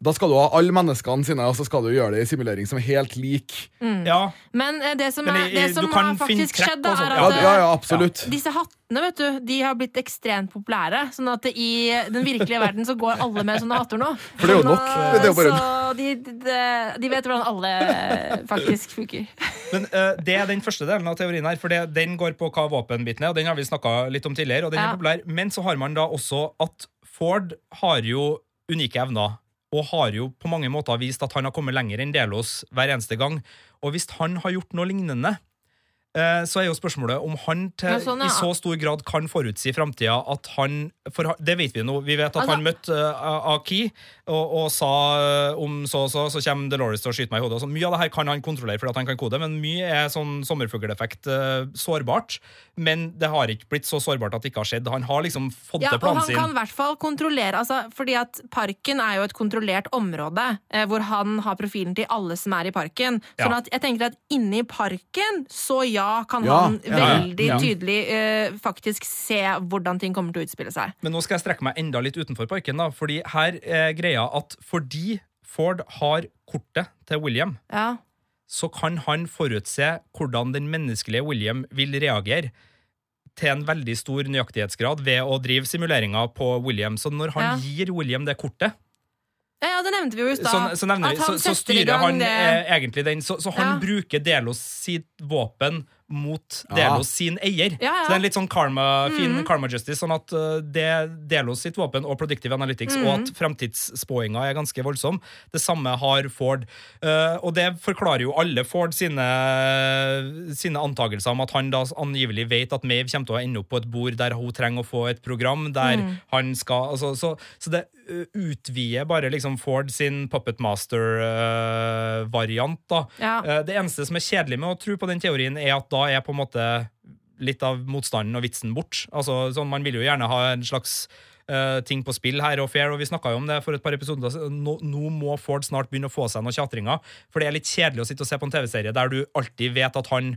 da skal du ha alle menneskene sine, og så skal du gjøre det i simulering som er helt lik. Ja, Men eh, det som, er, det som har faktisk skjedd, da, er at ja, eh, ja disse hattene vet du, de har blitt ekstremt populære. Sånn at i den virkelige verden så går alle med sånne hatter nå. For det er jo Sånn, nok. Det er jo bare- Så de, de, de vet hvordan alle eh, faktisk funker. Men uh, det er den første delen av teorien her, for det, den går på hva våpenbiten er, og den har vi snakka litt om tidligere, og den Ja. er populær. Men så har man da også at Ford har jo unike evner, og har jo på mange måter vist at han har kommet lenger enn Delos hver eneste gang. Og hvis han har gjort noe lignende, eh, så er jo spørsmålet om han til, Ja, sånn, ja. i så stor grad kan forutsi framtida at han For det vet vi nå. Vi vet at Altså- han møtte uh, Aki og, og sa eh, om så og så, så kommer Delores til å skyte meg i hodet. og sånn. Mye av det her kan han kontrollere fordi at han kan kode, men mye er sånn sommerfugleffekt uh, sårbart. Men det har ikke blitt så sårbart at det ikke har skjedd. Han har liksom fått Ja, til og han kan i hvert fall kontrollere altså, Fordi at Parken er jo et kontrollert område eh, hvor han har profilen til alle som er i parken. Sånn Ja. at jeg tenker at inni parken, så ja, kan Ja, han ja, veldig ja. tydelig eh, faktisk se hvordan ting kommer til å utspille seg. Men nå skal jeg strekke meg enda litt utenfor parken, da, fordi her er greia at fordi Ford har kortet til William, Ja. så kan han forutse hvordan den menneskelige William vil reagere til en veldig stor nøyaktighetsgrad ved å drive simuleringer på William. Så når han Ja. gir William det kortet, Ja, ja, det nevnte vi jo i så, stad. så, så, så, så styrer han det- eh, egentlig den. Så, så han bruker Delos sitt våpen mot Ja. Delos sin eier. Ja, ja. Så det er en litt sånn karma, fin Mhm. karma justice, sånn at uh, det Delos sitt våpen og Predictive Analytics, Mhm. og at fremtidsspåinga er ganske voldsom. Det samme har Ford. Uh, og det forklarer jo alle Ford sine, sine antakelser om at han da angivelig vet at Mave kommer til å ende opp på et bord der hun trenger å få et program, der mm. han skal altså, så, så det uh, utvider bare liksom Ford sin Puppet Master-variant, da. Ja. Uh, Det eneste som er kjedelig med å tro på den teorien, er at da er på en måte litt av motstanden og vitsen bort. Altså, sånn, man vil jo gjerne ha en slags uh, ting på spill her og fair, og vi snakka jo om det for et par episoder. Nå, nå må Ford snart begynne å få seg noen tjatringer, for det er litt kjedelig å sitte og se på en TV-serie der du alltid vet at han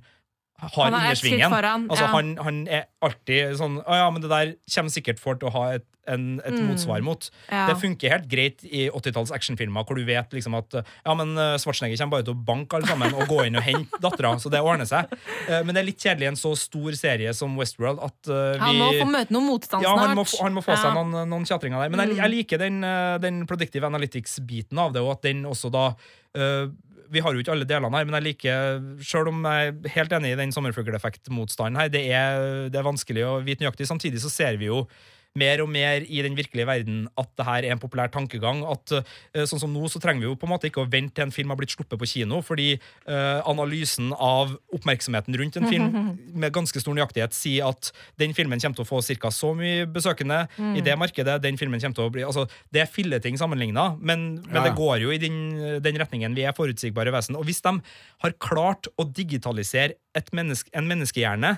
har Han er skritt foran, Altså, ja. han, han er alltid sånn Å ja, men det der kommer sikkert Ford til å ha et, en, et Mm. motsvar mot. Ja. Det funker helt greit i 80-talls actionfilmer, hvor du vet liksom at ja, men Svartsnegger kommer bare til å banke alle sammen og gå inn og hente dattera, så det ordner seg. Eh, Men det er litt kjedelig i en så stor serie som Westworld at vi Han må få møte noe motstand ja, snart. han må, han må få seg Ja. noen, noen tjatringer der. Men jeg, jeg liker den, eh, den predictive analytics-biten av det, og at den også da eh, Vi har jo ikke alle delene her, men jeg liker, selv om jeg er helt enig i den sommerfugleffekt-motstanden her, det er, det er vanskelig å vite nøyaktig. Samtidig så ser vi jo mer og mer i den virkelige verden at det her er en populær tankegang. At eh, sånn som nå så trenger vi jo på en måte ikke å vente til en film har blitt sluppet på kino, fordi eh, analysen av oppmerksomheten rundt en film med ganske stor nøyaktighet sier at den filmen kommer til å få ca. så mye besøkende i det markedet. Den filmen kommer til å bli, altså Det er filleting sammenligna, men, men Ja. det går jo i den, den retningen. Vi er forutsigbare vesen. Og hvis de har klart å digitalisere et menneske, en menneskehjerne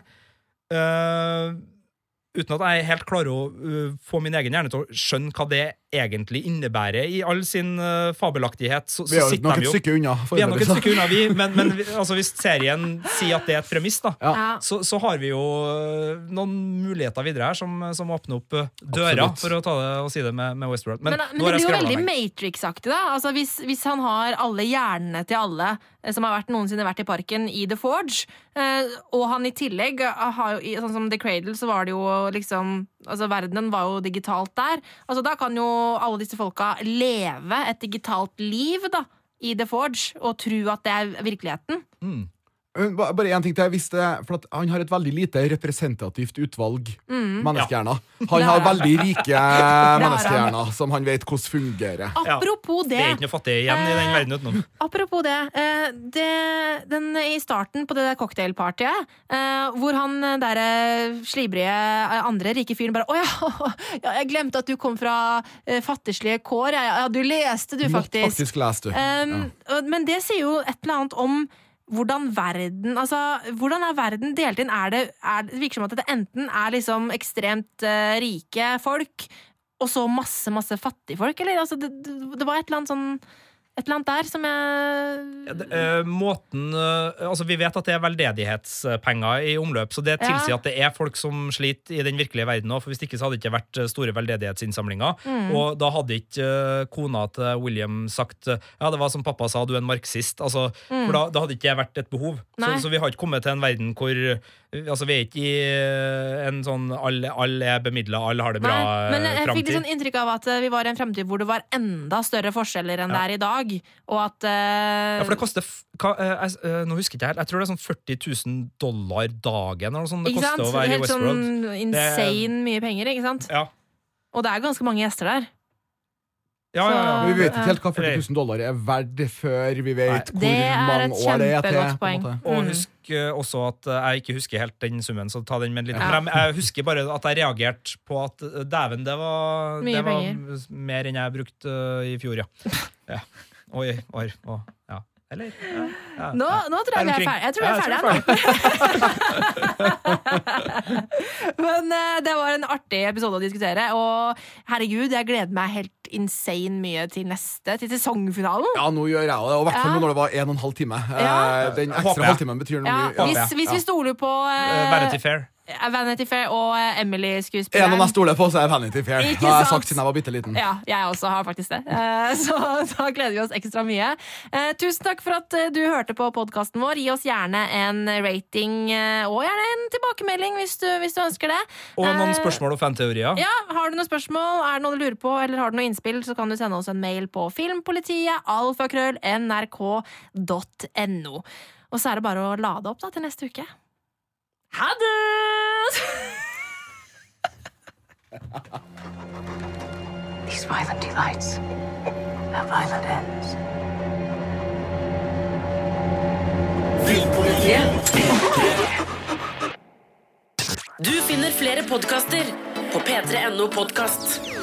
øh, uten at jeg helt klarer å uh, få min egen hjerne til å skjønne hva det egentlig innebærer i all sin uh, fabelaktighet. Så, Vi er så sitter nok de et jo stykke unna. vi er nok et stykke unna, vi, men, men vi- altså, hvis serien sier at det er et premiss, da, Ja. Så, så har vi jo øh, noen muligheter videre her som, som åpner opp døra, Absolutt. for å ta det og si det med, med Westworld. Men, Men, men, det blir jo veldig. Matrix-aktig, da. Altså, hvis, hvis han har alle hjernene til alle eh, som har vært, noensinne vært i parken i The Forge, eh, og han i tillegg har jo Sånn som The Cradle, så var det jo liksom Altså, verdenen var jo digitalt der. Altså, da kan jo alle disse folka leve et digitalt liv, da. I The Forge, og tro at det er virkeligheten. Ba- Bare en ting til. Jeg visste, for at han har et veldig lite representativt utvalg menneskehjerner. Han Mm. Har veldig rike menneskehjerner som han vet hvordan fungerer. Apropos Det er ikke noe fattig igjen i den verden utenom. Apropos det, eh, det den, I starten på det der cocktailpartyet, eh, hvor han eh, der eh, slibrige eh, andre rike fyren bare 'Å ja, ja, jeg glemte at du kom fra eh, fattigslige kår'. Ja, ja, du leste, du, Måtte faktisk. faktisk lese, du. Um, og- Men det sier jo et eller annet om hvordan verden altså, hvordan er verden delt inn? Er det, er, det virker som at det enten er liksom ekstremt uh, rike folk, og så masse, masse fattigfolk, eller? Altså, det, det, var et eller annet sånn Et eller annet der som jeg Ja, det, uh, måten uh, Altså, vi vet at det er veldedighetspenger i omløp, så det Ja. tilsier at det er folk som sliter i den virkelige verden òg, for hvis ikke så hadde det ikke vært øh, store veldedighetsinnsamlinger. Mm. Og da hadde ikke uh, kona til William sagt ja, det var som pappa sa, du er en marxist. Altså, For da, da hadde ikke det vært et behov. Så, Mm. Så vi har ikke kommet til en verden hvor Altså, vi er ikke i øh, en sånn alle all er bemidla, alle har det bra Nei, men jeg øh, fikk litt sånn inntrykk av at eh, vi var i en fremtid hvor det var enda større forskjeller enn det er i dag, og at uh... Ja, for det koster hva, eh, jeg, eh, Nå husker ikke jeg helt. Jeg tror det er sånn 40 000 dollar dagen eller noe sånt det Ikke sant? å være i Westworld. Helt sånn insane mye penger, ikke sant? Ja. Og det er ganske mange gjester der. Ja, ja, ja. Men vi vet ikke helt hva 40 000 dollar er verdt før vi vet hvor er mange år det er til. poeng. Og Mm. husk eh, også at eh, jeg ikke husker helt den summen, så ta den med en liten Ja. Jeg, husker bare at jeg reagerte på at eh, dæven, det var, det var mer enn jeg brukte i fjor, ja. ja. Og i år. Og. Eller ja, ja, Nå, nå tror jeg vi er ferdig. Jeg tror vi er ferdige nå. Men eh, det var en artig episode å diskutere, og herregud, jeg gleder meg helt insane mye til neste, til sesongfinalen. Ja, nå gjør jeg det, og i hvert fall Ja. når det var en og en halv time. Ja. Eh, Den ekstra halvtimen betyr noe Ja, mye. hvis, Ja. hvis vi stoler på uh, Vanity Fair. Vanity Fair og eh, En Emily-skuespilleren av jeg stoler på, så er Vanity Fair. Det Ikke har jeg sagt siden jeg var bitte liten. Ja, jeg også har faktisk det. Eh, Så da gleder vi oss ekstra mye. Eh, Tusen takk for at eh, du hørte på podkasten vår. Gi oss gjerne en rating eh, og gjerne en tilbakemelding hvis du, hvis du ønsker det. Og noen Eh, spørsmål og fanteorier. Ja, Har du noen spørsmål, er det noe du lurer på, eller har du noe innspill, så kan du sende oss en mail på filmpolitiet, alfakrøll, nrk.no. Og så er det bare å lade opp da til neste uke. Ha det! These violent delights have violent ends. Du finner flere podkaster på p3.no podkast.